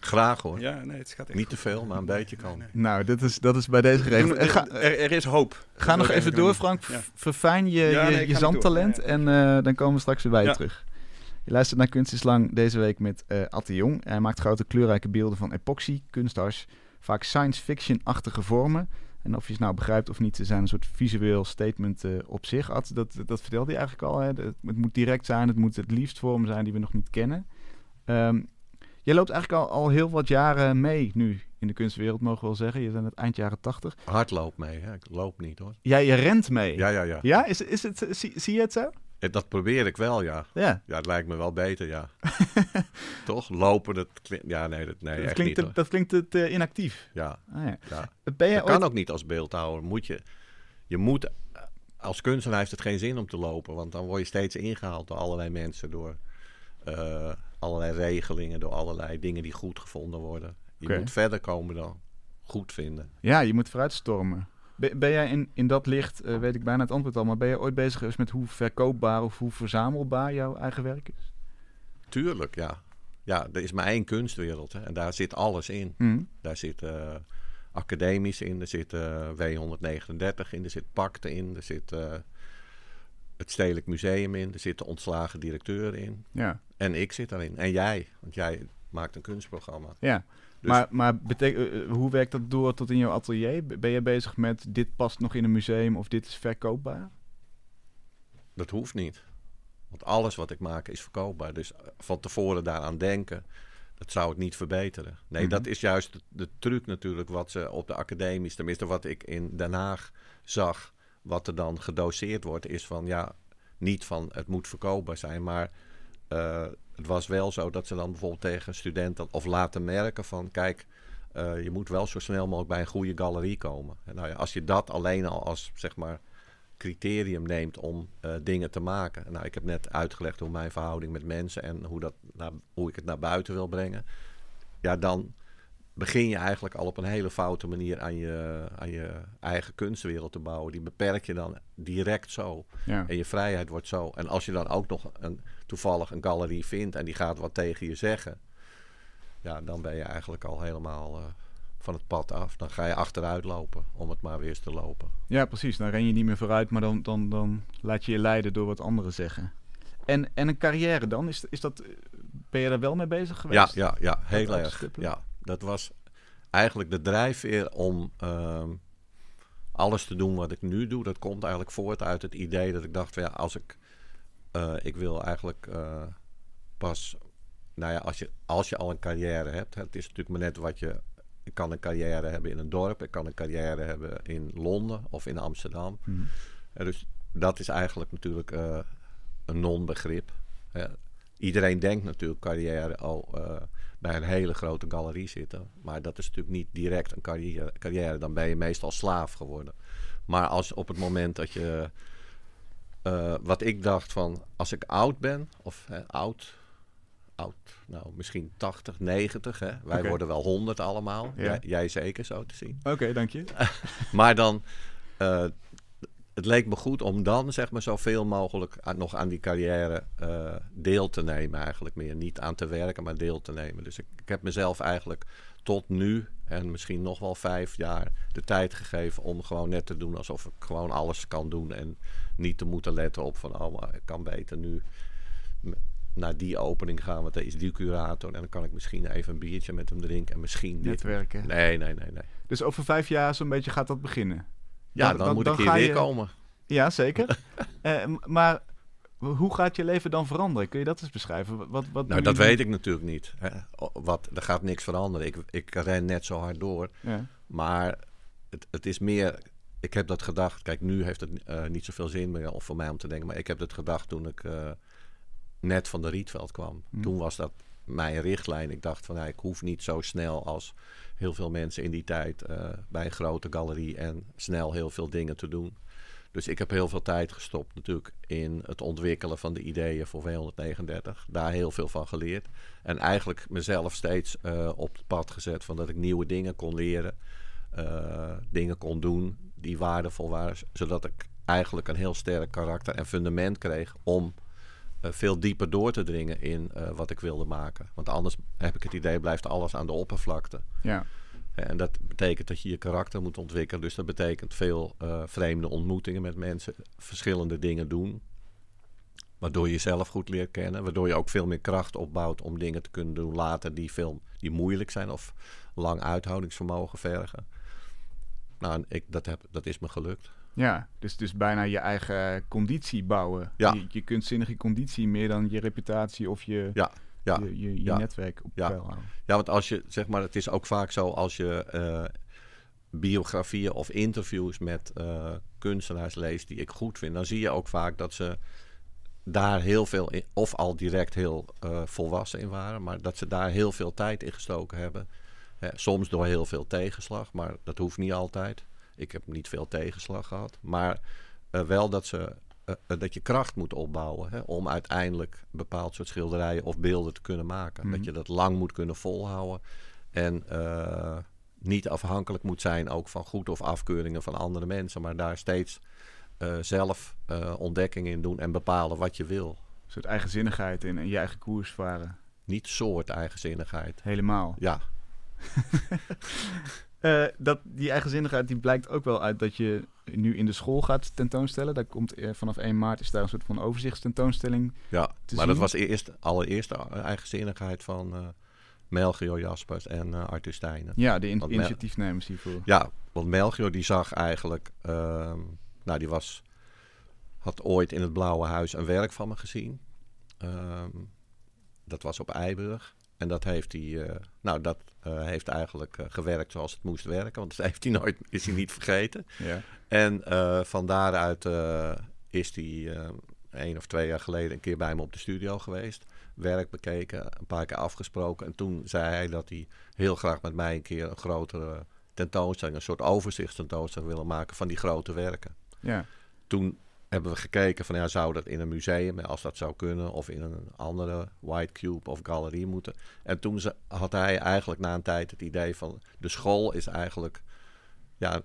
Graag hoor. Ja, nee, het gaat echt Niet te veel, maar een beetje kan. Nee, Nou, dit is, dat is bij deze geregeld. Ga, er, er is hoop. ga nog even door. Frank. Ja. Verfijn je, Ja, je, je zandtalent door. en eh, dan komen we straks weer bij je Ja. terug. Je luistert naar Kunst is Lang deze week met Ad de Jong. Hij maakt grote kleurrijke beelden van epoxy, kunsthars, vaak science fiction-achtige vormen. En of je het nou begrijpt of niet, ze zijn een soort visueel statement eh, op zich. Ad, dat, dat vertelde hij eigenlijk al. Hè? Het, het moet direct zijn, het moet het liefst vormen zijn die we nog niet kennen. Ehm jij loopt eigenlijk al, al heel wat jaren mee nu in de kunstwereld, mogen we wel zeggen. Je bent het eind jaren tachtig. Hardloop mee, hè? ik loop niet hoor. Jij je rent mee. Ja, ja, ja. Ja, is, is het, zie, zie je het zo? Dat probeer ik wel, ja. Ja. Ja, het lijkt me wel beter, ja. Toch? Lopen, dat klinkt... Ja, nee, dat, nee dat, echt klinkt niet te, hoor. dat klinkt te inactief. Ja, Ah, ja. ja. Ben je Dat ooit... kan ook niet als beeldhouwer. Moet je, je moet... Als kunstenaar heeft het geen zin om te lopen. Want dan word je steeds ingehaald door allerlei mensen. Door eh, allerlei regelingen. Door allerlei dingen die goed gevonden worden. Je moet verder komen dan goed vinden. Ja, je moet vooruitstormen. Ben, jij in, in dat licht, eh, weet ik bijna het antwoord al, maar ben je ooit bezig geweest met hoe verkoopbaar of hoe verzamelbaar jouw eigen werk is? Tuurlijk, ja. Ja, er is maar één kunstwereld hè, en daar zit alles in. Hm. Daar zit eh, academisch in, er zit eh, W139 in, er zit Pakte in, er zit het Stedelijk Museum in, er zit de ontslagen directeur in. Ja, En ik zit daarin. En jij, want jij maakt een kunstprogramma. ja. Dus- maar maar betek- eh, eh, hoe werkt dat door tot in jouw atelier? Ben je bezig met dit past nog in een museum of dit is verkoopbaar? Dat hoeft niet. Want alles wat ik maak is verkoopbaar. Dus eh, van tevoren daaraan denken, dat zou het niet verbeteren. Nee, Mhm. dat is juist de, de truc natuurlijk wat ze op de academies, tenminste wat ik in Den Haag zag, wat er dan gedoseerd wordt, is van ja, niet van het moet verkoopbaar zijn, maar eh, het was wel zo dat ze dan bijvoorbeeld tegen studenten of laten merken van kijk, eh, je moet wel zo snel mogelijk bij een goede galerie komen. En nou ja, als je dat alleen al als zeg maar criterium neemt om eh, dingen te maken. Nou, ik heb net uitgelegd hoe mijn verhouding met mensen en hoe, dat naar, hoe ik het naar buiten wil brengen. Ja, dan begin je eigenlijk al op een hele foute manier aan je, aan je eigen kunstwereld te bouwen. Die beperk je dan direct zo. Ja. En je vrijheid wordt zo. En als je dan ook nog een, toevallig een galerie vindt en die gaat wat tegen je zeggen. Ja, dan ben je eigenlijk al helemaal eh, van het pad af. Dan ga je achteruit lopen om het maar weer eens te lopen. Ja, precies. Dan ren je niet meer vooruit, maar dan, dan, dan laat je je leiden door wat anderen zeggen. En, en een carrière dan? Is, is dat, ben je daar wel mee bezig Ja, geweest? ja, ja, heel uit te erg. Ja, dat was eigenlijk de drijfveer om ehm, alles te doen wat ik nu doe. Dat komt eigenlijk voort uit het idee dat ik dacht, ja, als ik, eh, ik wil eigenlijk eh, pas, nou ja, als je, als je al een carrière hebt, het is natuurlijk maar net wat je, ik kan een carrière hebben in een dorp, ik kan een carrière hebben in Londen of in Amsterdam. Mhm. Ja, dus dat is eigenlijk natuurlijk eh, een non-begrip. iedereen denkt natuurlijk carrière al eh, bij een hele grote galerie zitten. Maar dat is natuurlijk niet direct een carrière. carrière. Dan ben je meestal slaaf geworden. Maar als op het moment dat je... eh, wat ik dacht van, als ik oud ben, of hè, oud... Oud, nou misschien 80, 90. Hè? Wij worden wel 100 allemaal. Ja. Jij, jij zeker zo te zien. Oké, dank je. Maar dan, eh, het leek me goed om dan zeg maar zoveel mogelijk aan- nog aan die carrière eh, deel te nemen eigenlijk meer. Niet aan te werken, maar deel te nemen. Dus ik, ik heb mezelf eigenlijk tot nu en misschien nog wel vijf jaar de tijd gegeven om gewoon net te doen alsof ik gewoon alles kan doen. En niet te moeten letten op van, oh maar ik kan beter nu naar die opening gaan, want er is die curator. En dan kan ik misschien even een biertje met hem drinken en misschien dit. Netwerken. Nee, nee, nee, nee. Dus over vijf jaar zo'n beetje gaat dat beginnen? Ja, Dan- dan, dan- moet dan ik hier weer je- komen. Ja, zeker. Eh, maar hoe gaat je leven dan veranderen? Kun je dat eens beschrijven? Wat, wat, Nou, dat weet ik natuurlijk niet. Hè. Wat, er gaat niks veranderen. Ik, ik ren net zo hard door. Ja. Maar het, het is meer... Ik heb dat gedacht... Kijk, nu heeft het eh, niet zoveel zin meer of voor mij om te denken. Maar ik heb het gedacht toen ik eh, net van de Rietveld kwam. Hm. Toen was dat mijn richtlijn. Ik dacht van... ja, ik hoef niet zo snel als heel veel mensen in die tijd... eh, bij een grote galerie en snel heel veel dingen te doen. Dus ik heb heel veel tijd gestopt natuurlijk in het ontwikkelen van de ideeën voor V139. Daar heel veel van geleerd. En eigenlijk mezelf steeds eh, op het pad gezet van dat ik nieuwe dingen kon leren. eh, dingen kon doen die waardevol waren. Zodat ik eigenlijk een heel sterk karakter en fundament kreeg om eh, veel dieper door te dringen in wat ik wilde maken. Want anders heb ik het idee, blijft alles aan de oppervlakte. ja. En dat betekent dat je je karakter moet ontwikkelen. Dus dat betekent veel eh, vreemde ontmoetingen met mensen, verschillende dingen doen. Waardoor je jezelf goed leert kennen. Waardoor je ook veel meer kracht opbouwt om dingen te kunnen doen later die, veel, die moeilijk zijn of lang uithoudingsvermogen vergen. Nou, ik, dat, heb, dat is me gelukt. Ja, dus, dus bijna je eigen conditie bouwen. Ja. Je, je kunstzinnige conditie meer dan je reputatie of je, Ja, ja, je, je, je ja. netwerk op Ja. peil houden. Ja, want als je, zeg maar, het is ook vaak zo als je eh, biografieën of interviews met eh, kunstenaars leest die ik goed vind, dan zie je ook vaak dat ze daar heel veel in, of al direct heel eh, volwassen in waren, maar dat ze daar heel veel tijd in gestoken hebben. Hè, soms door heel veel tegenslag, maar dat hoeft niet altijd. Ik heb niet veel tegenslag gehad, maar wel dat ze dat je kracht moet opbouwen hè, om uiteindelijk een bepaald soort schilderijen of beelden te kunnen maken. Mhm. Dat je dat lang moet kunnen volhouden en eh, niet afhankelijk moet zijn ook van goed of afkeuringen van andere mensen, maar daar steeds eh, zelf eh, ontdekkingen in doen en bepalen wat je wil. Een soort eigenzinnigheid in en je eigen koers varen. Niet soort eigenzinnigheid. Helemaal. Ja, Eh, dat, die eigenzinnigheid die blijkt ook wel uit dat je nu in de school gaat tentoonstellen. Daar komt eh, vanaf 1 maart is daar een soort van overzichtstentoonstelling. ja. Maar dat was eerst allereerst de eigenzinnigheid van eh Melchior Jaspers en eh, Arthur. Ja, de in- initiatiefnemers hiervoor. Ja, want Melchior die zag eigenlijk, ehm, nou die was, had ooit in het Blauwe Huis een werk van me gezien. Ehm, dat was op Eiburg. En dat heeft hij, eh, nou dat eh, heeft eigenlijk eh, gewerkt zoals het moest werken. Want dat heeft hij nooit, is hij niet vergeten. Ja. En van daaruit is hij één of twee jaar geleden een keer bij me op de studio geweest. Werk bekeken, een paar keer afgesproken. En toen zei hij dat hij heel graag met mij een keer een grotere tentoonstelling, een soort overzichtstentoonstelling willen maken van die grote werken. ja. Toen hebben we gekeken van ja, zou dat in een museum, als dat zou kunnen, of in een andere White Cube of galerie moeten. En toen ze, had hij eigenlijk na een tijd het idee van de school is eigenlijk ja,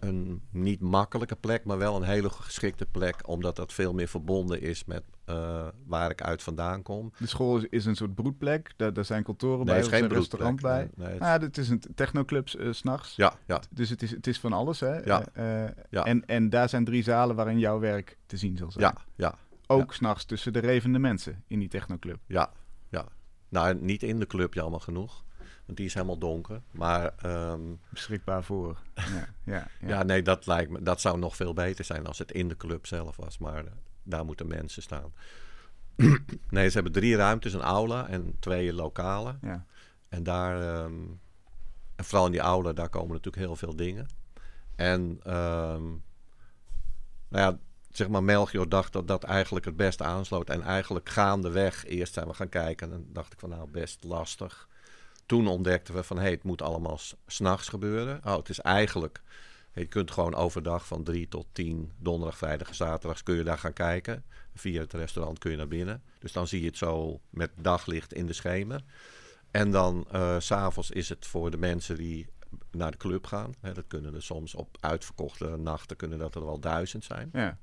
een niet makkelijke plek, maar wel een hele geschikte plek, omdat dat veel meer verbonden is met eh, waar ik uit vandaan kom. De school is, is een soort broedplek. Daar, daar zijn kantoren bij, er is een restaurant bij. Nee, nee, het- Ah, het is een technoclub s s'nachts. ja, ja, Dus het is, het is van alles, hè? Ja. Eh, eh, Ja. En, en daar zijn drie zalen waarin jouw werk te zien zal zijn. ja, ja, Ook s s'nachts tussen de revende mensen in die technoclub. ja, ja. Nou, niet in de club, jammer genoeg. Want die is helemaal donker. Maar ehm, Beschikbaar voor. Ja, ja, ja. Ja, nee, dat lijkt me. Dat zou nog veel beter zijn als het in de club zelf was. Maar eh, daar moeten mensen staan. nee, ze hebben drie ruimtes: een aula en twee lokalen. ja. En daar, ehm, en vooral in die aula, daar komen natuurlijk heel veel dingen. En, ehm, nou ja, zeg maar, Melchior dacht dat dat eigenlijk het beste aansloot. En eigenlijk gaandeweg, eerst zijn we gaan kijken. En dan dacht ik van, nou, best lastig. Toen ontdekten we van, hé, hey, het moet allemaal s- s'nachts gebeuren. Oh, het is eigenlijk, je kunt gewoon overdag van drie tot tien, donderdag, vrijdag en zaterdags kun je daar gaan kijken. Via het restaurant kun je naar binnen. Dus dan zie je het zo met daglicht in de schemer. En dan eh, s s'avonds is het voor de mensen die naar de club gaan. Hè, dat kunnen er soms op uitverkochte nachten kunnen dat er wel duizend zijn. ja.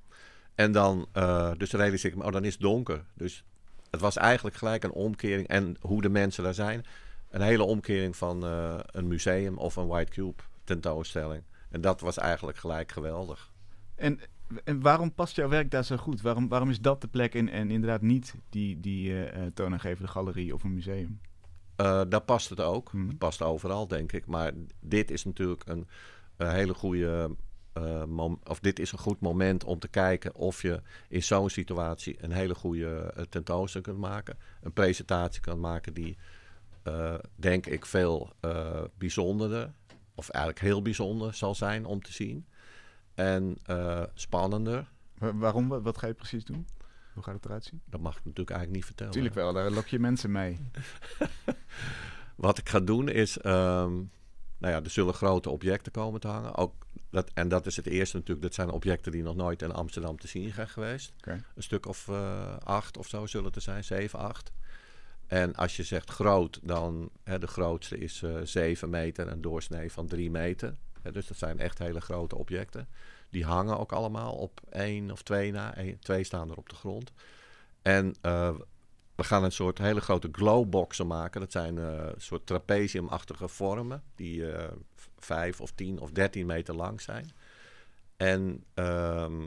En dan, eh, dus realiseer ik me, oh, dan is het donker. Dus het was eigenlijk gelijk een omkering. En hoe de mensen daar zijn, een hele omkering van eh, een museum of een White Cube tentoonstelling. En dat was eigenlijk gelijk geweldig. En, en waarom past jouw werk daar zo goed? Waarom, waarom is dat de plek en, en inderdaad niet die, die eh, toonaangevende galerie of een museum? Eh, daar past het ook. Mhm. Het past overal, denk ik. Maar dit is natuurlijk een, een hele goede. mom- of dit is een goed moment om te kijken of je in zo'n situatie een hele goede tentoonstelling kunt maken. Een presentatie kan maken die, denk ik, veel eh, bijzonderder, of eigenlijk heel bijzonder zal zijn om te zien. En eh, spannender. Wa- waarom? Wat, ga je precies doen? Hoe gaat het eruit zien? Dat mag ik natuurlijk eigenlijk niet vertellen. Tuurlijk wel, daar lok je mensen mee. Wat ik ga doen is, ehm, nou ja, er zullen grote objecten komen te hangen. Ook dat, en dat is het eerste natuurlijk, dat zijn objecten die nog nooit in Amsterdam te zien zijn geweest. Een stuk of eh, acht of zo zullen er zijn, zeven, acht. En als je zegt groot, dan hè, de grootste is eh 7 meter, een doorsnee van 3 meter. Hè, dus dat zijn echt hele grote objecten. Die hangen ook allemaal op één of twee na. Twee staan er op de grond. En eh, we gaan een soort hele grote glowboxen maken. Dat zijn eh, een soort trapeziumachtige vormen. Die eh, vijf of tien of dertien meter lang zijn. En, ehm,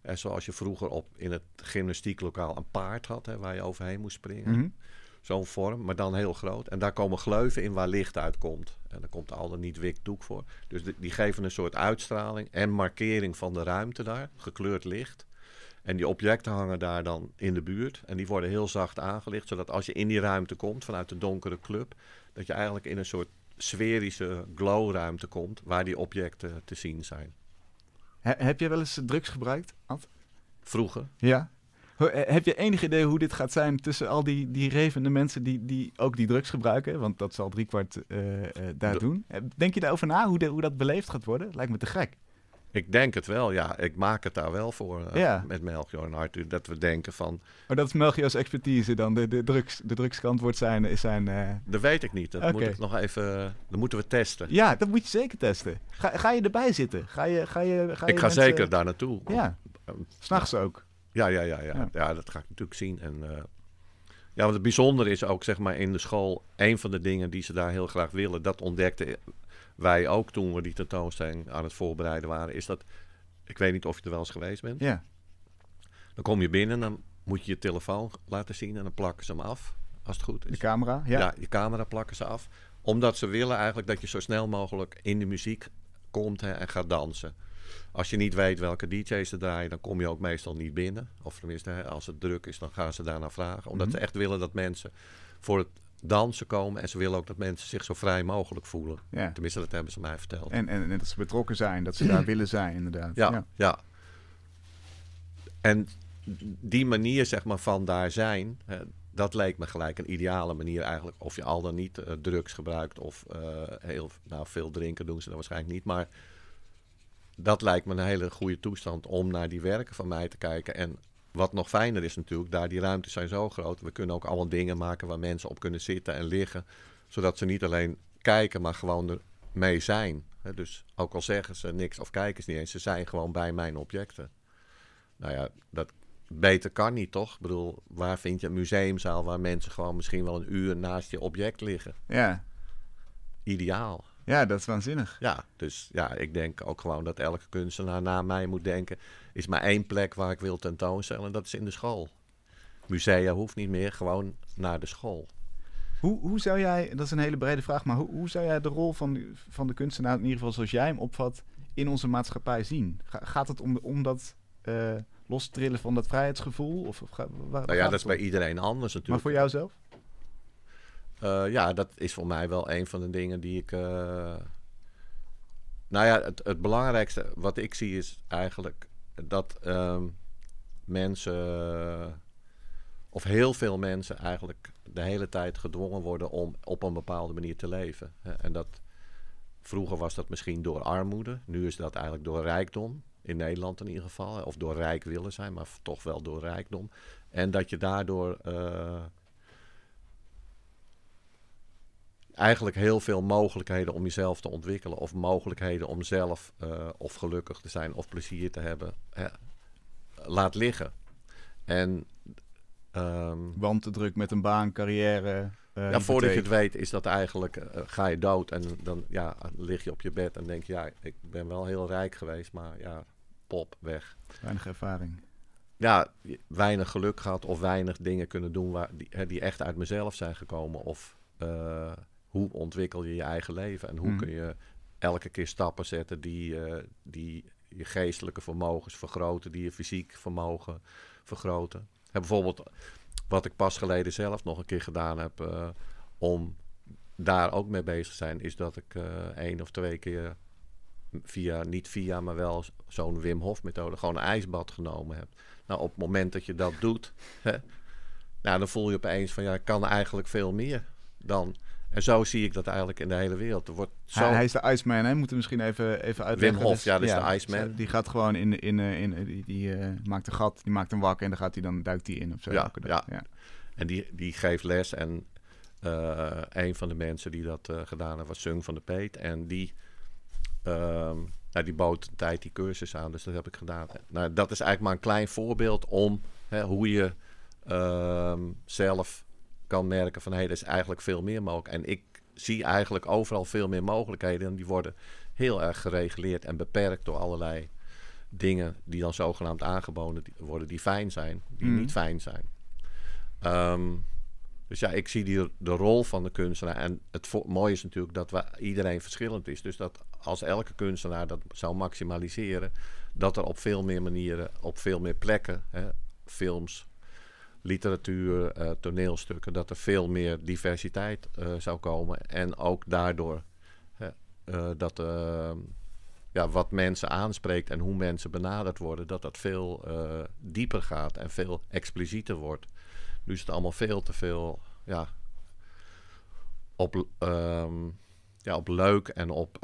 en zoals je vroeger op in het gymnastieklokaal een paard had, hè, waar je overheen moest springen. Mhm. Zo'n vorm, maar dan heel groot. En daar komen gleuven in waar licht uitkomt. En daar komt al dan niet wit doek voor. Dus die, die geven een soort uitstraling en markering van de ruimte daar. Gekleurd licht. En die objecten hangen daar dan in de buurt. En die worden heel zacht aangelicht. Zodat als je in die ruimte komt vanuit de donkere club. Dat je eigenlijk in een soort sferische glowruimte komt. Waar die objecten te zien zijn. He- heb je wel eens drugs gebruikt, Ad? Vroeger. Ja. Eh, Heb je enig idee hoe dit gaat zijn tussen al die, die revende mensen die, die ook die drugs gebruiken? Want dat zal driekwart eh eh daar De- doen. Denk je daarover na, hoe, de- hoe dat beleefd gaat worden? Lijkt me te gek. Ik denk het wel, ja. Ik maak het daar wel voor Ja. met Melchior en Arthur. Dat we denken van, Maar dat is Melchior's expertise dan. De, de, drugs, de drugskant wordt zijn... Is zijn dat weet ik niet. Dat moet ik nog even, dat moeten we testen. Ja, dat moet je zeker testen. Ga, ga je erbij zitten? Ga je, ga je, ga je ik ga mensen- zeker daar naartoe. Ja, s'nachts ook. Ja, ja, ja, ja. Ja. dat ga ik natuurlijk zien. En, eh, ja, want het bijzondere is ook, zeg maar, in de school... een van de dingen die ze daar heel graag willen... dat ontdekten wij ook toen we die tentoonstelling aan het voorbereiden waren... is dat, ik weet niet of je er wel eens geweest bent... Ja, dan kom je binnen, dan moet je je telefoon laten zien... en dan plakken ze hem af, als het goed de is. camera. Ja. Ja. je camera plakken ze af. Omdat ze willen eigenlijk dat je zo snel mogelijk in de muziek komt hè, en gaat dansen. Als je niet weet welke DJ's er draaien, dan kom je ook meestal niet binnen. Of tenminste, als het druk is, dan gaan ze daarna vragen. Omdat Mhm. ze echt willen dat mensen voor het dansen komen. En ze willen ook dat mensen zich zo vrij mogelijk voelen. ja. Tenminste, dat hebben ze mij verteld. En, en, en dat ze betrokken zijn, dat ze daar willen zijn, inderdaad. Ja, ja. En die manier zeg maar, van daar zijn, hè, dat leek me gelijk een ideale manier eigenlijk. Of je al dan niet eh, drugs gebruikt of eh, heel nou, veel drinken doen ze dan waarschijnlijk niet. Maar dat lijkt me een hele goede toestand om naar die werken van mij te kijken. En wat nog fijner is natuurlijk, daar die ruimtes zijn zo groot. We kunnen ook allemaal dingen maken waar mensen op kunnen zitten en liggen. Zodat ze niet alleen kijken, maar gewoon er mee zijn. Dus ook al zeggen ze niks of kijken ze niet eens, ze zijn gewoon bij mijn objecten. Nou ja, dat beter kan niet, toch? Ik bedoel, waar vind je een museumzaal waar mensen gewoon misschien wel een uur naast je object liggen? Ja. Ideaal. Ja, dat is waanzinnig. Ja, dus ja, ik denk ook gewoon dat elke kunstenaar na mij moet denken... is maar één plek waar ik wil tentoonstellen en dat is in de school. Musea hoeft niet meer, gewoon naar de school. Hoe, hoe zou jij, dat is een hele brede vraag, maar hoe, hoe zou jij de rol van, van de kunstenaar, in ieder geval zoals jij hem opvat, in onze maatschappij zien? Ga- gaat het om, om dat lostrillen van dat vrijheidsgevoel? Of, of ga- waar, waar Nou ja, dat is bij iedereen anders Maar natuurlijk. voor jou Eh, ja, dat is voor mij wel een van de dingen die ik. eh, Nou ja, het, het belangrijkste wat ik zie is eigenlijk dat ehm, mensen, of heel veel mensen, eigenlijk de hele tijd gedwongen worden om op een bepaalde manier te leven. En dat vroeger was dat misschien door armoede, nu is dat eigenlijk door rijkdom. In Nederland in ieder geval, of door rijk willen zijn, maar toch wel door rijkdom. En dat je daardoor eh, eigenlijk heel veel mogelijkheden om jezelf te ontwikkelen. Of mogelijkheden om zelf eh, of gelukkig te zijn of plezier te hebben. Hè, laat liggen. En ehm, Want te druk met een baan, carrière. eh, ja, voordat je het weet is dat eigenlijk, eh, ga je dood. En dan ja, lig je op je bed en denk je, ja, ik ben wel heel rijk geweest, maar ja, pop, weg. Weinig ervaring. ja, weinig geluk gehad of weinig dingen kunnen doen waar, die, die echt uit mezelf zijn gekomen. Of hoe ontwikkel je je eigen leven en hoe Mhm. kun je elke keer stappen zetten die, eh, die je geestelijke vermogens vergroten, die je fysiek vermogen vergroten. Hè, bijvoorbeeld wat ik pas geleden zelf nog een keer gedaan heb eh, om daar ook mee bezig te zijn, is dat ik eh één of twee keer via, niet via, maar wel zo'n Wim Hof methode, gewoon een ijsbad genomen heb. Nou, op het moment dat je dat doet, hè, nou, dan voel je opeens van ja, ik kan eigenlijk veel meer dan. En zo zie ik dat eigenlijk in de hele wereld. Er wordt zo. Hij, hij is de Iceman, hè? Moeten we misschien even, even uitleggen. Hof, Dus- ja, dat is de Iceman. Die gaat gewoon in, in, eh, in, eh, die, die eh, maakt een gat, die maakt een wak en dan gaat hij dan duikt hij in of zo. Ja, ja. En die, die geeft les. En eh, een van de mensen die dat gedaan heeft was Sung van de Peet. En die, ehm, nou, die bood een tijd die cursus aan. Dus dat heb ik gedaan. Nou, dat is eigenlijk maar een klein voorbeeld om hè, hoe je ehm, zelf kan merken van... hé, hey, er is eigenlijk veel meer mogelijk. En ik zie eigenlijk overal veel meer mogelijkheden. En die worden heel erg gereguleerd en beperkt door allerlei dingen... die dan zogenaamd aangeboden worden die fijn zijn. Die Mhm. niet fijn zijn. Ehm, dus ja, ik zie die, de rol van de kunstenaar. En het mooie is natuurlijk dat we, iedereen verschillend is. Dus dat als elke kunstenaar dat zou maximaliseren, dat er op veel meer manieren, op veel meer plekken, hè, films, literatuur, eh, toneelstukken, dat er veel meer diversiteit eh, zou komen. En ook daardoor eh, dat ehm, ja, wat mensen aanspreekt en hoe mensen benaderd worden, dat dat veel dieper gaat en veel explicieter wordt. Nu is het allemaal veel te veel ja, op, ehm, ja, op leuk en op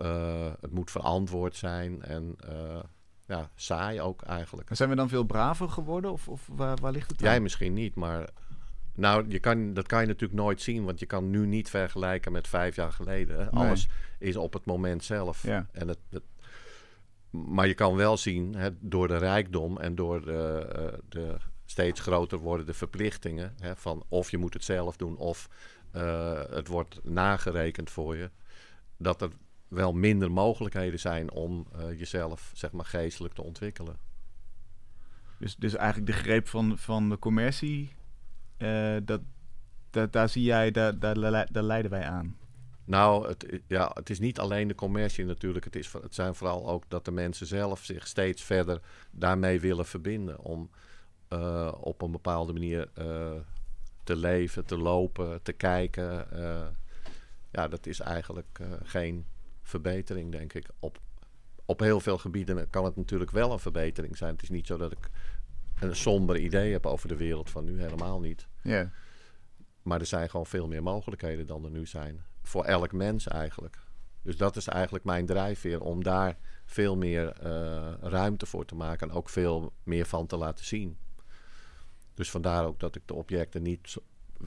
het moet verantwoord zijn. En eh, ja, saai ook eigenlijk. Zijn we dan veel braver geworden? Of, of waar, waar ligt het dan? Jij misschien niet, maar nou, je kan, dat kan je natuurlijk nooit zien, want je kan nu niet vergelijken met vijf jaar geleden. Nee. Alles is op het moment zelf. Ja. En het, het- maar je kan wel zien, hè, door de rijkdom en door de, eh, de steeds groter wordende verplichtingen, hè, van of je moet het zelf doen of eh, het wordt nagerekend voor je, dat er wel minder mogelijkheden zijn om eh, jezelf zeg maar geestelijk te ontwikkelen. Dus, dus eigenlijk de greep van, van de commercie, eh, dat, dat, daar zie jij, daar, daar, le- daar leiden wij aan. Nou, het, i- ja, het is niet alleen de commercie natuurlijk. Het, is, het zijn vooral ook dat de mensen zelf zich steeds verder daarmee willen verbinden. Om eh, op een bepaalde manier eh, te leven, te lopen, te kijken. eh. ja, dat is eigenlijk eh, geen verbetering, denk ik. Op, op heel veel gebieden kan het natuurlijk wel een verbetering zijn. Het is niet zo dat ik een somber idee heb over de wereld van nu, helemaal niet. Ja. Maar er zijn gewoon veel meer mogelijkheden dan er nu zijn. Voor elk mens eigenlijk. Dus dat is eigenlijk mijn drijfveer om daar veel meer eh, ruimte voor te maken en ook veel meer van te laten zien. Dus vandaar ook dat ik de objecten niet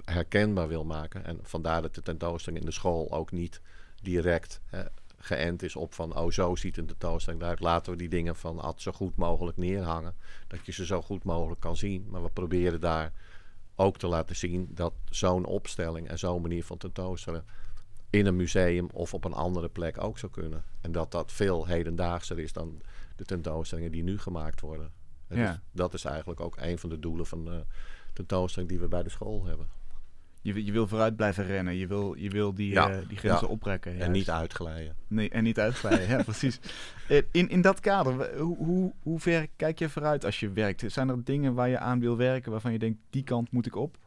herkenbaar wil maken. En vandaar dat de tentoonstelling in de school ook niet direct hè, geënt is op van, oh zo ziet een tentoonstelling eruit. Laten we die dingen van Ad zo goed mogelijk neerhangen. Dat je ze zo goed mogelijk kan zien. Maar we proberen daar ook te laten zien dat zo'n opstelling en zo'n manier van tentoonstellen in een museum of op een andere plek ook zou kunnen. En dat dat veel hedendaagser is dan de tentoonstellingen die nu gemaakt worden. En Ja. dus dat is eigenlijk ook een van de doelen van de tentoonstelling die we bij de school hebben. Je, wil- je wil vooruit blijven rennen, je wil, je wil die, Ja, eh, die grenzen ja. oprekken. En niet uitglijden. Nee, en niet uitglijden, ja, precies. Eh, In, in dat kader, hoe, hoe, hoe ver kijk je vooruit als je werkt? Zijn er dingen waar je aan wil werken waarvan je denkt, die kant moet ik op,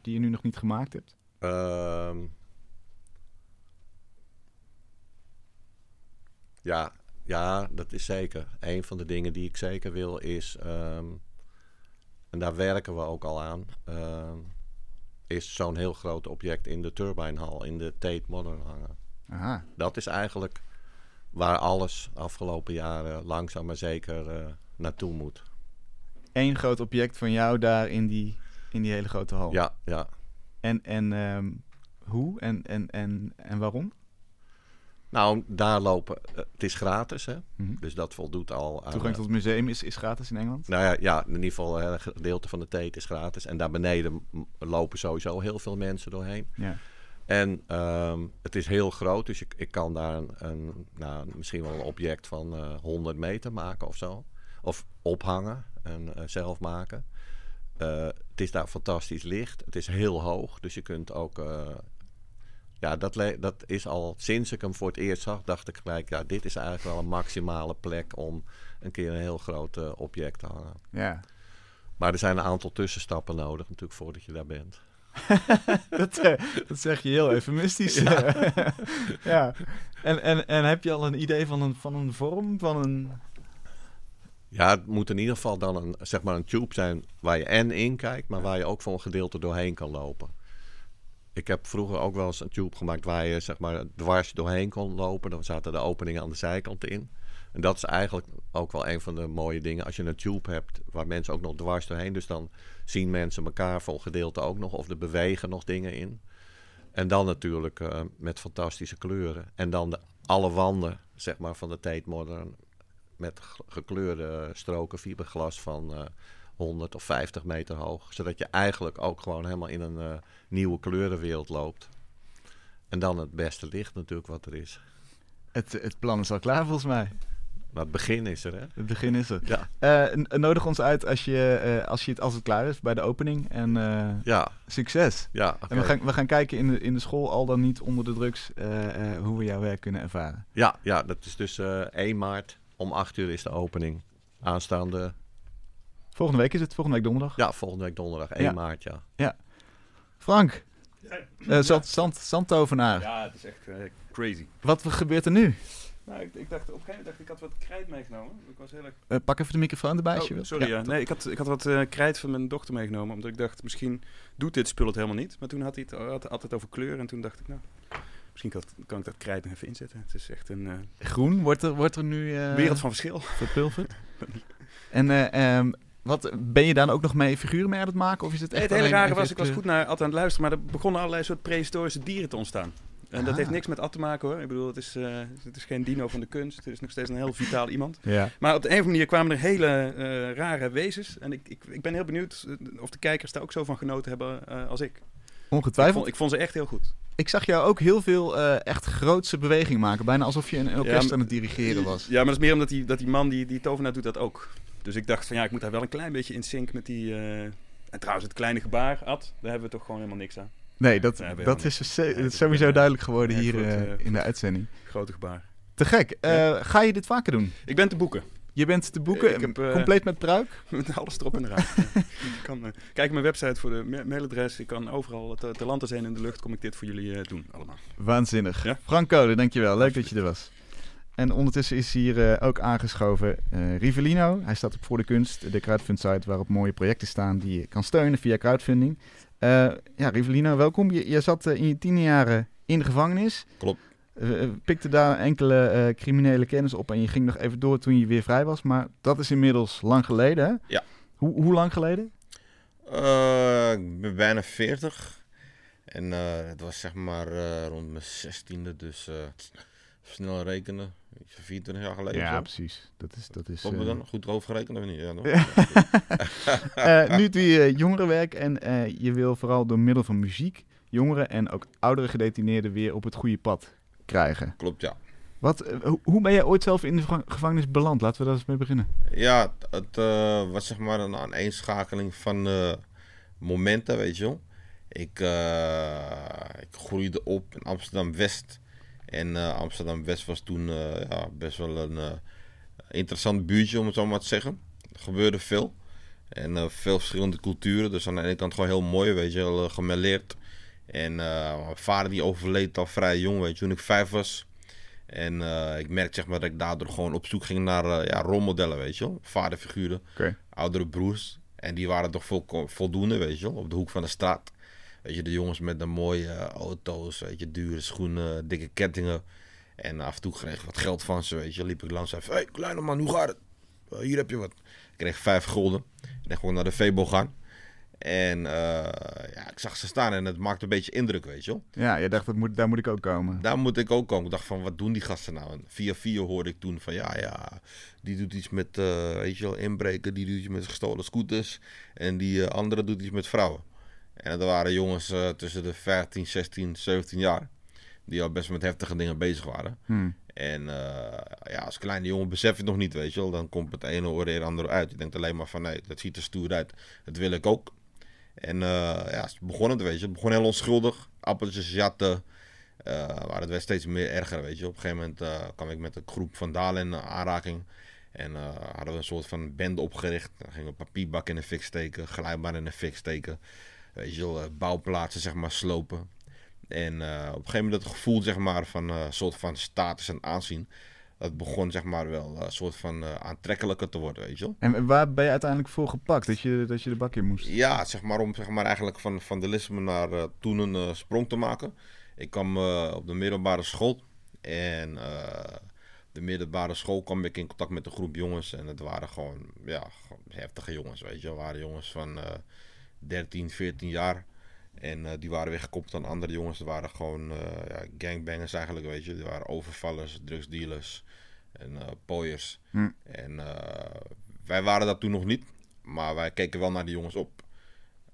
die je nu nog niet gemaakt hebt? Ehm, ja, ja, dat is zeker. Een van de dingen die ik zeker wil is, ehm, en daar werken we ook al aan, ehm, is zo'n heel groot object in de turbinehal, in de Tate Modern hangen. Aha, Dat is eigenlijk waar alles afgelopen jaren langzaam maar zeker eh, naartoe moet. Eén groot object van jou daar in die, in die hele grote hal. Ja, ja. En, en ehm, hoe en, en, en, en waarom? Nou, daar lopen, eh, het is gratis hè, Mhm. dus dat voldoet al aan... Toegang eh, tot het museum is, is gratis in Engeland? Nou ja, ja, in ieder geval eh, een gedeelte van de teet is gratis. En daar beneden lopen sowieso heel veel mensen doorheen. Ja. En ehm, het is heel groot, dus ik, ik kan daar een, een, nou, misschien wel een object van eh 100 meter maken of zo. Of ophangen en eh, zelf maken. Eh, het is daar fantastisch licht. Het is heel hoog, dus je kunt ook... ja, dat, dat is al sinds ik hem voor het eerst zag, dacht ik gelijk... Ja, dit is eigenlijk wel een maximale plek om een keer een heel groot eh, object te hangen. ja. Maar er zijn een aantal tussenstappen nodig natuurlijk voordat je daar bent. dat, eh, dat zeg je heel eufemistisch. Ja. En, en, en heb je al een idee van een, van een vorm? Van een... Ja, het moet in ieder geval dan een, zeg maar een tube zijn waar je en in kijkt, maar waar je ook voor een gedeelte doorheen kan lopen. Ik heb vroeger ook wel eens een tube gemaakt waar je zeg maar dwars doorheen kon lopen. Dan zaten de openingen aan de zijkant in. En dat is eigenlijk ook wel een van de mooie dingen. Als je een tube hebt waar mensen ook nog dwars doorheen. Dus dan zien mensen elkaar een gedeelte ook nog. Of er bewegen nog dingen in. En dan natuurlijk eh, met fantastische kleuren. En dan de, alle wanden zeg maar, van de Tate Modern met gekleurde stroken fiberglas van eh 100 of 50 meter hoog. Zodat je eigenlijk ook gewoon helemaal in een eh, nieuwe kleurenwereld loopt. En dan het beste licht natuurlijk wat er is. Het, het plan is al klaar volgens mij. Maar het begin is er, hè? Het begin is er. Ja. Eh, nodig ons uit als, je, eh, als, je het, als het klaar is bij de opening. En Ja, succes. ja. En we gaan, we gaan kijken in de, in de school, al dan niet onder de drugs, hoe we jouw werk kunnen ervaren. ja, ja, dat is dus eh 1 maart. Om 8 uur is de opening. Aanstaande, Volgende week is het, volgende week donderdag. ja, volgende week donderdag, 1 Ja. maart, ja. Frank, eh zand, zand, zandtovenaar. Ja, het is echt eh, crazy. Wat gebeurt er nu? Nou, ik, ik dacht op een gegeven moment dacht ik, ik had wat krijt meegenomen. Ik was heel erg... Eh, pak even de microfoon erbij als je Oh, wil. sorry, ja. Nee, ik had, ik had wat eh, krijt van mijn dochter meegenomen. Omdat ik dacht, misschien doet dit spul het helemaal niet. Maar toen had hij het had, had het over kleur. En toen dacht ik, nou, misschien kan, kan ik dat krijt nog even inzetten. Het is echt een eh, Groen, wordt er, wordt er nu eh, wereld van verschil. verpulverd? En eh, ehm, wat, ben je dan ook nog mee figuren mee aan het maken? Of is het echt het hele rare was, ik was goed naar Ad aan het luisteren, maar er begonnen allerlei soort prehistorische dieren te ontstaan. En dat Ah. heeft niks met Ad te maken hoor. Ik bedoel, het is, eh, het is geen dino van de kunst. Het is nog steeds een heel vitaal iemand. Ja. Maar op de een of andere manier kwamen er hele eh, rare wezens. En ik, ik, ik ben heel benieuwd eh, of de kijkers daar ook zo van genoten hebben als ik. Ik Ongetwijfeld. vond, ik vond ze echt heel goed. Ik zag jou ook heel veel echt grootse beweging maken. Bijna alsof je een, orkest aan het dirigeren was. Ja, maar dat is meer omdat die, dat die man, die, die tovenaar, doet dat ook. Dus ik dacht van ja, ik moet daar wel een klein beetje in sync met die... eh, En trouwens, het kleine gebaar, Ad, daar hebben we toch gewoon helemaal niks aan. Nee, dat, Ja, dat is dus is sowieso duidelijk geworden hier eh, eh, in de uitzending. Grote gebaar. Te gek. Ga je dit vaker doen? Ik ben te boeken. Je bent te boeken, Ik heb, compleet met pruik? Met alles erop en eraan. Kan, kijk mijn website voor de ma- mailadres. Ik kan overal te, te land zijn in de lucht. Kom ik dit voor jullie doen allemaal. Waanzinnig. Ja. Frank Code, dankjewel. Leuk dat je er was. En ondertussen is hier eh, ook aangeschoven eh, Rivelino. Hij staat op Voor de Kunst, de crowdfund-site waarop mooie projecten staan die je kan steunen via crowdfunding. Eh, ja, Rivelino, welkom. Je, je zat in je tiende jaren in de gevangenis. Klopt. Pikte daar enkele criminele kennis op en je ging nog even door toen je weer vrij was. Maar dat is inmiddels lang geleden, hè? Ja. Hoe, hoe lang geleden? Ik ben bijna 40. En het was zeg maar rond mijn 16e, dus snel rekenen. Iets van 24 jaar geleden. Ja, precies. Dat is... Dat is eh, het dan? Goed overgerekend of niet? Ja? Eh, nu doe je jongerenwerk en eh, je wil vooral door middel van muziek jongeren en ook oudere gedetineerden weer op het goede pad krijgen. Klopt, ja. Wat, eh, ho- hoe ben jij ooit zelf in de geva- gevangenis beland? Laten we daar eens mee beginnen. Ja, het, eh, was zeg maar een aaneenschakeling van eh, momenten, weet je wel. Ik, eh, ik groeide op in Amsterdam-West. En eh, Amsterdam-West was toen eh, ja, best wel een eh, interessant buurtje, om het zo maar te zeggen. Er gebeurde veel. En veel verschillende culturen. Dus aan de ene kant gewoon heel mooi, weet je, heel gemêleerd. En mijn vader die overleed al vrij jong, weet je, toen ik vijf was. En ik merkte zeg maar dat ik daardoor gewoon op zoek ging naar ja, rolmodellen, weet je wel. Vaderfiguren, oudere broers. En die waren toch vol, voldoende, weet je wel, op de hoek van de straat. Weet je, de jongens met de mooie eh, auto's, weet je, dure schoenen, dikke kettingen. En af en toe kreeg ik wat geld van ze, weet je. Liep ik langs en zei, hey, kleine man, hoe gaat het? "Eh, hier heb je wat. Ik kreeg vijf gulden. En dan gewoon naar de Febo gaan. En eh, ja, ik zag ze staan en het maakte een beetje indruk, weet je wel. Ja, je dacht, dat moet, daar moet ik ook komen. Daar moet ik ook komen. Ik dacht van, wat doen die gasten nou? En via via hoorde ik toen van, ja, ja, die doet iets met, weet je wel, inbreken. Die doet iets met gestolen scooters. En die andere doet iets met vrouwen. En dat waren jongens eh, tussen de 15, 16, 17 jaar. Die al best met heftige dingen bezig waren. Hm. En eh, ja, als kleine jongen besef je het nog niet, weet je wel. Dan komt het ene oor er andere uit. Je denkt alleen maar van, nee, dat ziet er stoer uit. Dat wil ik ook. En eh, ja, het begon het, weet je. Het begon heel onschuldig. Appeltjes jatten. Maar het werd steeds meer erger, weet je. Op een gegeven moment kwam ik met een groep vandalen in aanraking. En hadden we een soort van bende opgericht. Dan gingen we papierbak in de fik steken, glijbaan in de fik steken. Weet je wel, eh, bouwplaatsen zeg maar slopen. En eh, op een gegeven moment het gevoel zeg maar van een soort van status en aanzien. Dat begon zeg maar wel een soort van eh, aantrekkelijker te worden, weet je wel. En waar ben je uiteindelijk voor gepakt dat je, dat je de bak in moest? Ja, zeg maar om zeg maar, eigenlijk van vandalisme naar eh, toen een eh, sprong te maken. Ik kwam eh, op de middelbare school. En eh, de middelbare school kwam ik in contact met een groep jongens. En het waren gewoon ja, gewoon heftige jongens, weet je. Het waren jongens van eh 13, 14 jaar. En eh, die waren weer gekoppeld aan andere jongens. Dat waren gewoon eh, ja, gangbangers eigenlijk, weet je. Die waren overvallers, drugsdealers en eh pooiers. Hm. En wij waren dat toen nog niet. Maar wij keken wel naar die jongens op.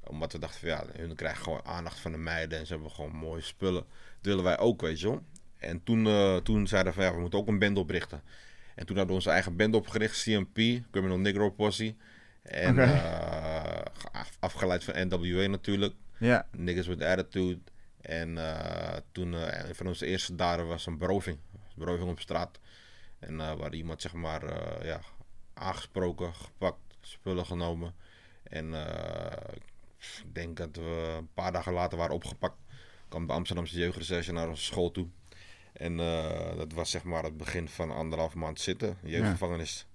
Omdat we dachten van ja, hun krijgen gewoon aandacht van de meiden. En ze hebben gewoon mooie spullen. Dat willen wij ook, weet je wel. En toen, toen zeiden we van ja, we moeten ook een band oprichten. En toen hadden we onze eigen band opgericht, CMP, Criminal Negro Posse. En eh, af- afgeleid van NWA natuurlijk. Ja, Niggas with Attitude. En eh, toen, eh, een van onze eerste daden was een beroving. Beroving op straat. En waar iemand, zeg maar, ja, aangesproken, gepakt, spullen genomen. En ik denk dat we een paar dagen later waren opgepakt. kwam de Amsterdamse jeugdrecherche naar onze school toe. En dat was zeg maar het begin van anderhalf maand zitten, jeugdgevangenis.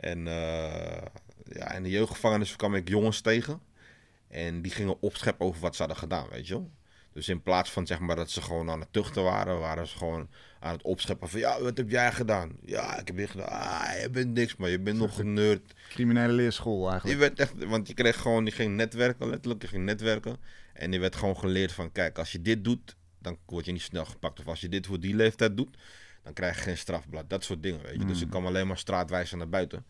En eh, ja, in de jeugdgevangenis kwam ik jongens tegen. En die gingen opscheppen over wat ze hadden gedaan, weet je wel. Dus in plaats van zeg maar dat ze gewoon aan het tuchten waren, waren ze gewoon aan het opscheppen van ja, wat heb jij gedaan? Ja, ik heb dit gedaan. Ah, je bent niks, maar je bent nog een nerd. Criminele leerschool Je eigenlijk. werd echt, want je kreeg gewoon, je ging netwerken, letterlijk, je ging netwerken. En je werd gewoon geleerd van, kijk, als je dit doet, dan word je niet snel gepakt. Of als je dit voor die leeftijd doet, dan krijg je geen strafblad. Dat soort dingen, weet je. Dus ik kwam alleen maar straatwijzer naar buiten.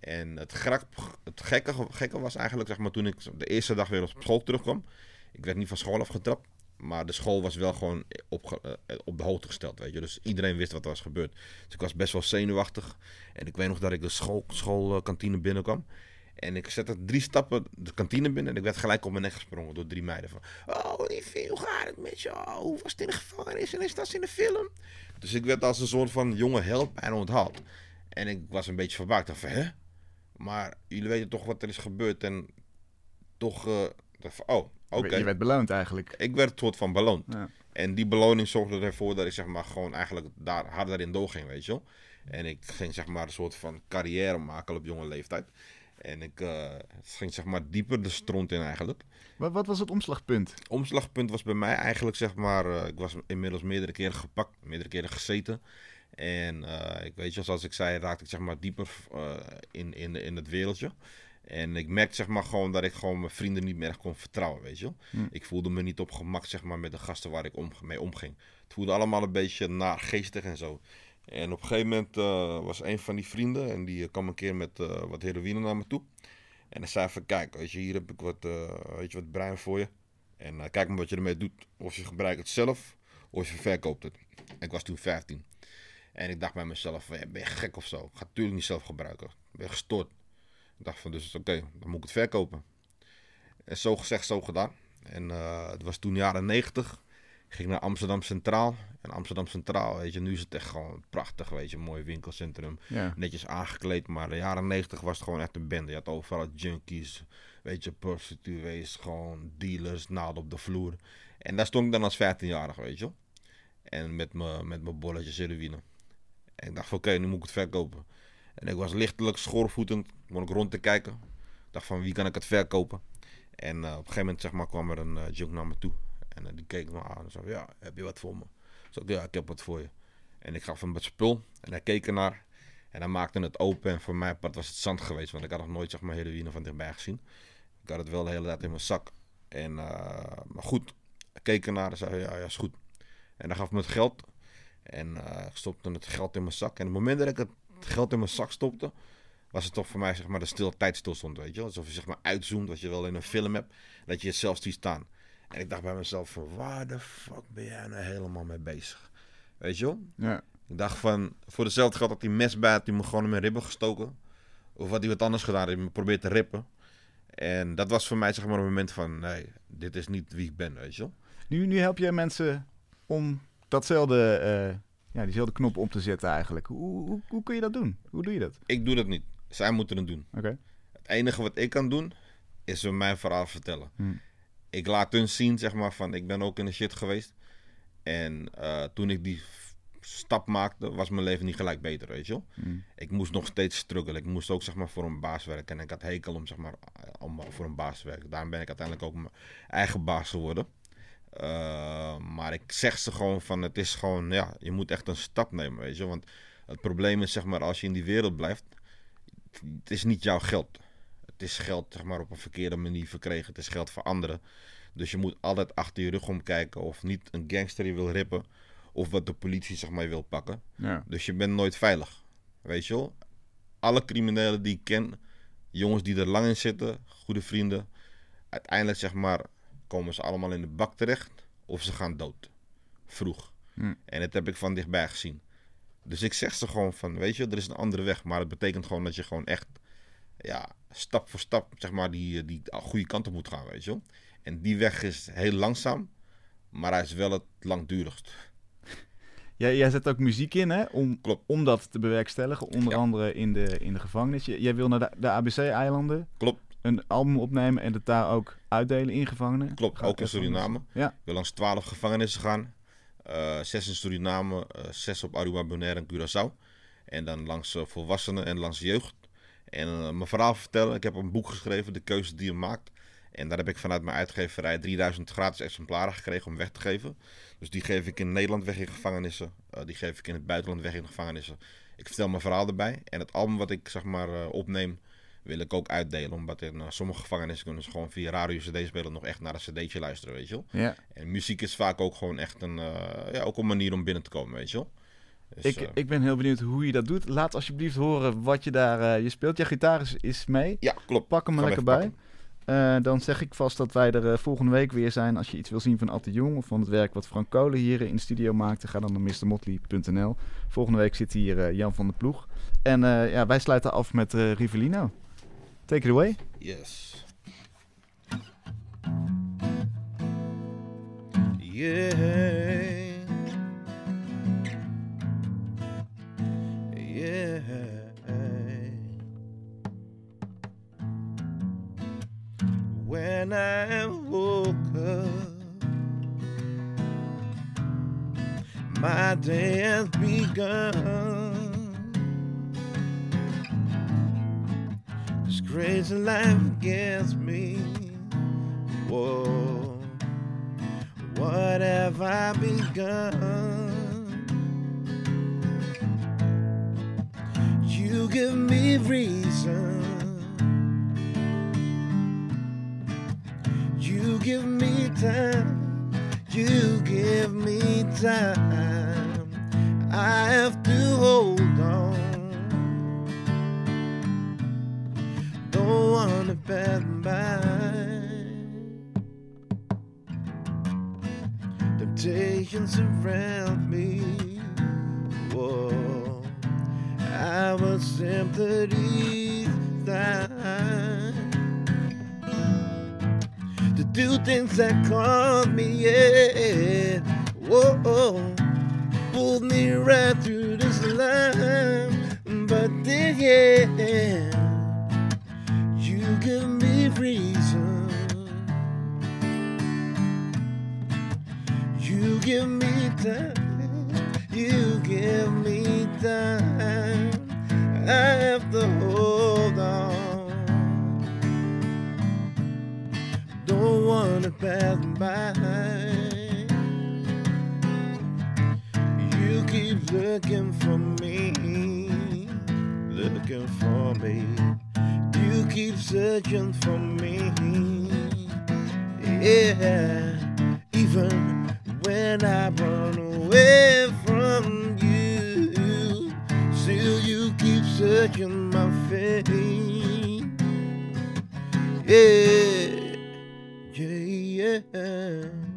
En het, grak, het gekke, gekke was eigenlijk, zeg maar, toen ik de eerste dag weer op school terugkwam. Ik werd niet van school afgetrapt. Maar de school was wel gewoon op, op de hoogte gesteld, weet je. Dus iedereen wist wat er was gebeurd. Dus ik was best wel zenuwachtig. En ik weet nog dat ik de school, schoolkantine binnenkwam. En ik zette drie stappen de kantine binnen en ik werd gelijk op mijn nek gesprongen door drie meiden. Van, oh, liefie, hoe gaat het met je? Oh, hoe was het in de gevangenis en is dat in de film? Dus ik werd als een soort van jonge held bijna onthaald. En ik was een beetje verbaasd. Van, hè? Maar jullie weten toch wat er is gebeurd en toch... eh, van, oh, oké. Je werd beloond eigenlijk. Ik werd een soort van beloond. Ja. En die beloning zorgde ervoor dat ik zeg maar gewoon eigenlijk daar harder in doorging, weet je wel. En ik ging zeg maar een soort van carrière maken op jonge leeftijd. En ik eh, ging zeg maar dieper de stront in eigenlijk. Wat, wat was het omslagpunt? Omslagpunt was bij mij eigenlijk zeg maar, eh, ik was inmiddels meerdere keren gepakt, meerdere keren gezeten. En eh, ik weet je, zoals ik zei, raakte ik zeg maar dieper in, in, in het wereldje. En ik merkte zeg maar gewoon dat ik gewoon mijn vrienden niet meer echt kon vertrouwen, weet je wel. Hm. Ik voelde me niet op gemak zeg maar met de gasten waar ik om, mee omging. Het voelde allemaal een beetje naargeestig en zo. En op een gegeven moment eh, was een van die vrienden en die eh, kwam een keer met eh, wat heroïne naar me toe. En hij zei van kijk, weet je, hier heb ik wat, eh, weet je, wat bruin voor je. En kijk maar wat je ermee doet. Of je gebruikt het zelf, of je verkoopt het. Ik was toen 15. En ik dacht bij mezelf, van, ja, ben je gek of zo? Ik ga natuurlijk niet zelf gebruiken. Ik ben gestoord. Ik dacht van, dus oké, dan moet ik het verkopen. En zo gezegd, zo gedaan. En het was toen jaren 90. Ging naar Amsterdam Centraal. En Amsterdam Centraal, weet je, nu is het echt gewoon prachtig, weet je, een mooi winkelcentrum. Ja. Netjes aangekleed, maar de jaren 90 was het gewoon echt een bende. Je had overal junkies, weet je, prostituees, gewoon dealers, naald op de vloer. En daar stond ik dan als 15-jarige, weet je. En met mijn met mijn bolletjes heroïne. En ik dacht van, oké, nu moet ik het verkopen. En ik was lichtelijk schoorvoetend, begon ik rond te kijken. Ik dacht van, wie kan ik het verkopen? En eh, op een gegeven moment zeg maar, kwam er een eh, junk naar me toe. En eh, die keek me aan en zei, ja, heb je wat voor me? Ik zei, ja, ik heb wat voor je. En ik gaf hem het spul en hij keek ernaar. En hij maakte het open en voor mij was het zand geweest, want ik had nog nooit zeg maar, heroïne van dichtbij gezien. Ik had het wel de hele tijd in mijn zak. En, eh, maar goed, hij keek ernaar en zei, ja, ja, is goed. En hij gaf me het geld. En eh, ik stopte het geld in mijn zak. En op het moment dat ik het geld in mijn zak stopte, was het toch voor mij zeg maar de stil weet je. Alsof je zeg maar uitzoomt, wat je wel in een film hebt, dat je het zelf ziet staan. En ik dacht bij mezelf van, waar de fuck ben jij nou helemaal mee bezig? Weet je wel? Ja. Ik dacht van, voor dezelfde geld had hij mes bij, had hij me gewoon in mijn ribben gestoken. Of had hij wat anders gedaan, hij me probeert te rippen. En dat was voor mij zeg maar een moment van, nee, dit is niet wie ik ben, weet je wel. Nu, nu help je mensen om datzelfde, eh, ja, diezelfde knop om te zetten eigenlijk. Hoe, hoe, hoe kun je dat doen? Hoe doe je dat? Ik doe dat niet. Zij moeten het doen. Oké. Het enige wat ik kan doen, is hun mijn verhaal vertellen. Hmm. Ik laat hun zien, zeg maar, van ik ben ook in de shit geweest. En eh, toen ik die stap maakte, was mijn leven niet gelijk beter, weet je wel. Hmm. Ik moest nog steeds struggelen. Ik moest ook, zeg maar, voor een baas werken. En ik had hekel om, zeg maar, om voor een baas te werken. Daarom ben ik uiteindelijk ook mijn eigen baas geworden. Eh, maar ik zeg ze gewoon van, het is gewoon, ja, je moet echt een stap nemen, weet je. Want het probleem is, zeg maar, als je in die wereld blijft, het is niet jouw geld. Het is geld, zeg maar, op een verkeerde manier verkregen. Het is geld voor anderen. Dus je moet altijd achter je rug omkijken of niet een gangster je wil rippen. Of wat de politie, zeg maar, wil pakken. Ja. Dus je bent nooit veilig. Weet je wel? Alle criminelen die ik ken, jongens die er lang in zitten, goede vrienden. Uiteindelijk, zeg maar, komen ze allemaal in de bak terecht. Of ze gaan dood. Vroeg. Hm. En dat heb ik van dichtbij gezien. Dus ik zeg ze gewoon van, weet je, er is een andere weg. Maar het betekent gewoon dat je gewoon echt, ja, stap voor stap, zeg maar, die, die goede kant op moet gaan, weet je wel. En die weg is heel langzaam, maar hij is wel het langdurigst. Jij, jij zet ook muziek in, hè? Om, Klopt. om dat te bewerkstelligen. Onder Ja. andere in de, in de gevangenis. Jij wil naar de, de ABC-eilanden Klopt, een album opnemen en het daar ook uitdelen in gevangenen. klopt. Ook in Suriname. Ja, Ik wil langs 12 gevangenissen gaan. Eh, zes in Suriname, eh, zes op Aruba, Bonaire en Curaçao. En dan langs eh, volwassenen en langs jeugd. En eh, mijn verhaal vertellen. Ik heb een boek geschreven, De Keuze die je maakt. En daar heb ik vanuit mijn uitgeverij 3000 gratis exemplaren gekregen om weg te geven. Dus die geef ik in Nederland weg in gevangenissen. Eh, die geef ik in het buitenland weg in gevangenissen. Ik vertel mijn verhaal erbij. En het album wat ik zeg maar eh, opneem, wil ik ook uitdelen. Omdat in sommige gevangenissen kunnen ze gewoon via radio CD-spelen nog echt naar een cd'tje luisteren, weet je wel. Ja. En muziek is vaak ook gewoon echt een, ja, ook een manier om binnen te komen, weet je wel. Dus, Ik, eh, ik ben heel benieuwd hoe je dat doet. Laat alsjeblieft horen wat je daar... eh, je speelt, je gitaar is, is mee. ja, klopt. Pak hem er lekker bij. Eh, dan zeg ik vast dat wij er volgende week weer zijn. Als je iets wil zien van Atte Jong of van het werk wat Frank Kolen hier in de studio maakte, ga dan naar mrmotley.nl. Volgende week zit hier Jan van der Ploeg. En ja, wij sluiten af met Rivellino. Take it away. Yes. Yeah. Yeah. When I woke up, my day has begun. This crazy life gets me. Whoa, what have I begun? Give me reason. You give me time. You give me time. I have to hold on. Don't wanna pass by. Temptations surround me. Tempted each time to do things that caught me. Yeah, whoa, pulled me right through this line, but then yeah, you give me reason. You give me time. You give me time. I have to hold on. Don't wanna pass by. You keep looking for me, looking for me. You keep searching for me. Yeah, even when I run keep searching my face. Yeah, yeah, yeah.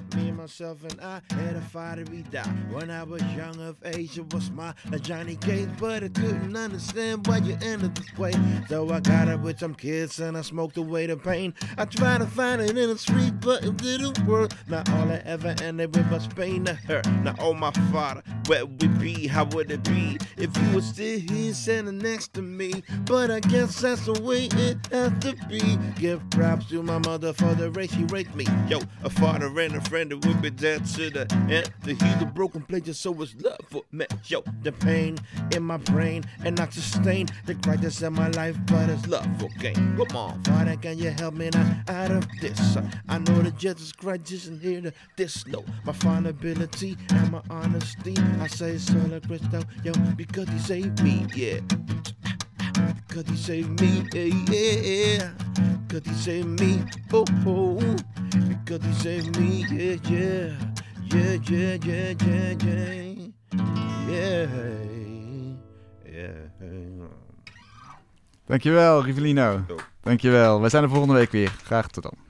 Except me, myself, and I had a fight to be die. When I was young of age, it was my a Johnny Cage, but I couldn't understand why you ended this way. So I got it with some kids and I smoked away the pain. I tried to find it in the street, but it didn't work. Now all I ever ended with was pain to hurt. Now, oh my father, where we be? How would it be if you were still here standing next to me? But I guess that's the way it has to be. Give props to my mother for the race she raised me. Yo, a father and a friend that would be dead to the end. To heal the broken places, so it's love for me. Yo, the pain in my brain and not sustain the crisis in my life, but it's love for gain. Come on, Father, can you help me now out of this? Uh, I know that Jesus Christ isn't here to this. No, my vulnerability and my honesty. I say solo Cristo, yo, because he saved me, yeah. Cause he saved me, yeah, yeah. Cause he saved me, oh, oh. Because he saved me, yeah, yeah. Yeah, yeah, yeah, yeah, yeah. Yeah, yeah. Dankjewel, Rivellino. Yo. Dankjewel. Wij zijn er volgende week weer. Graag tot dan.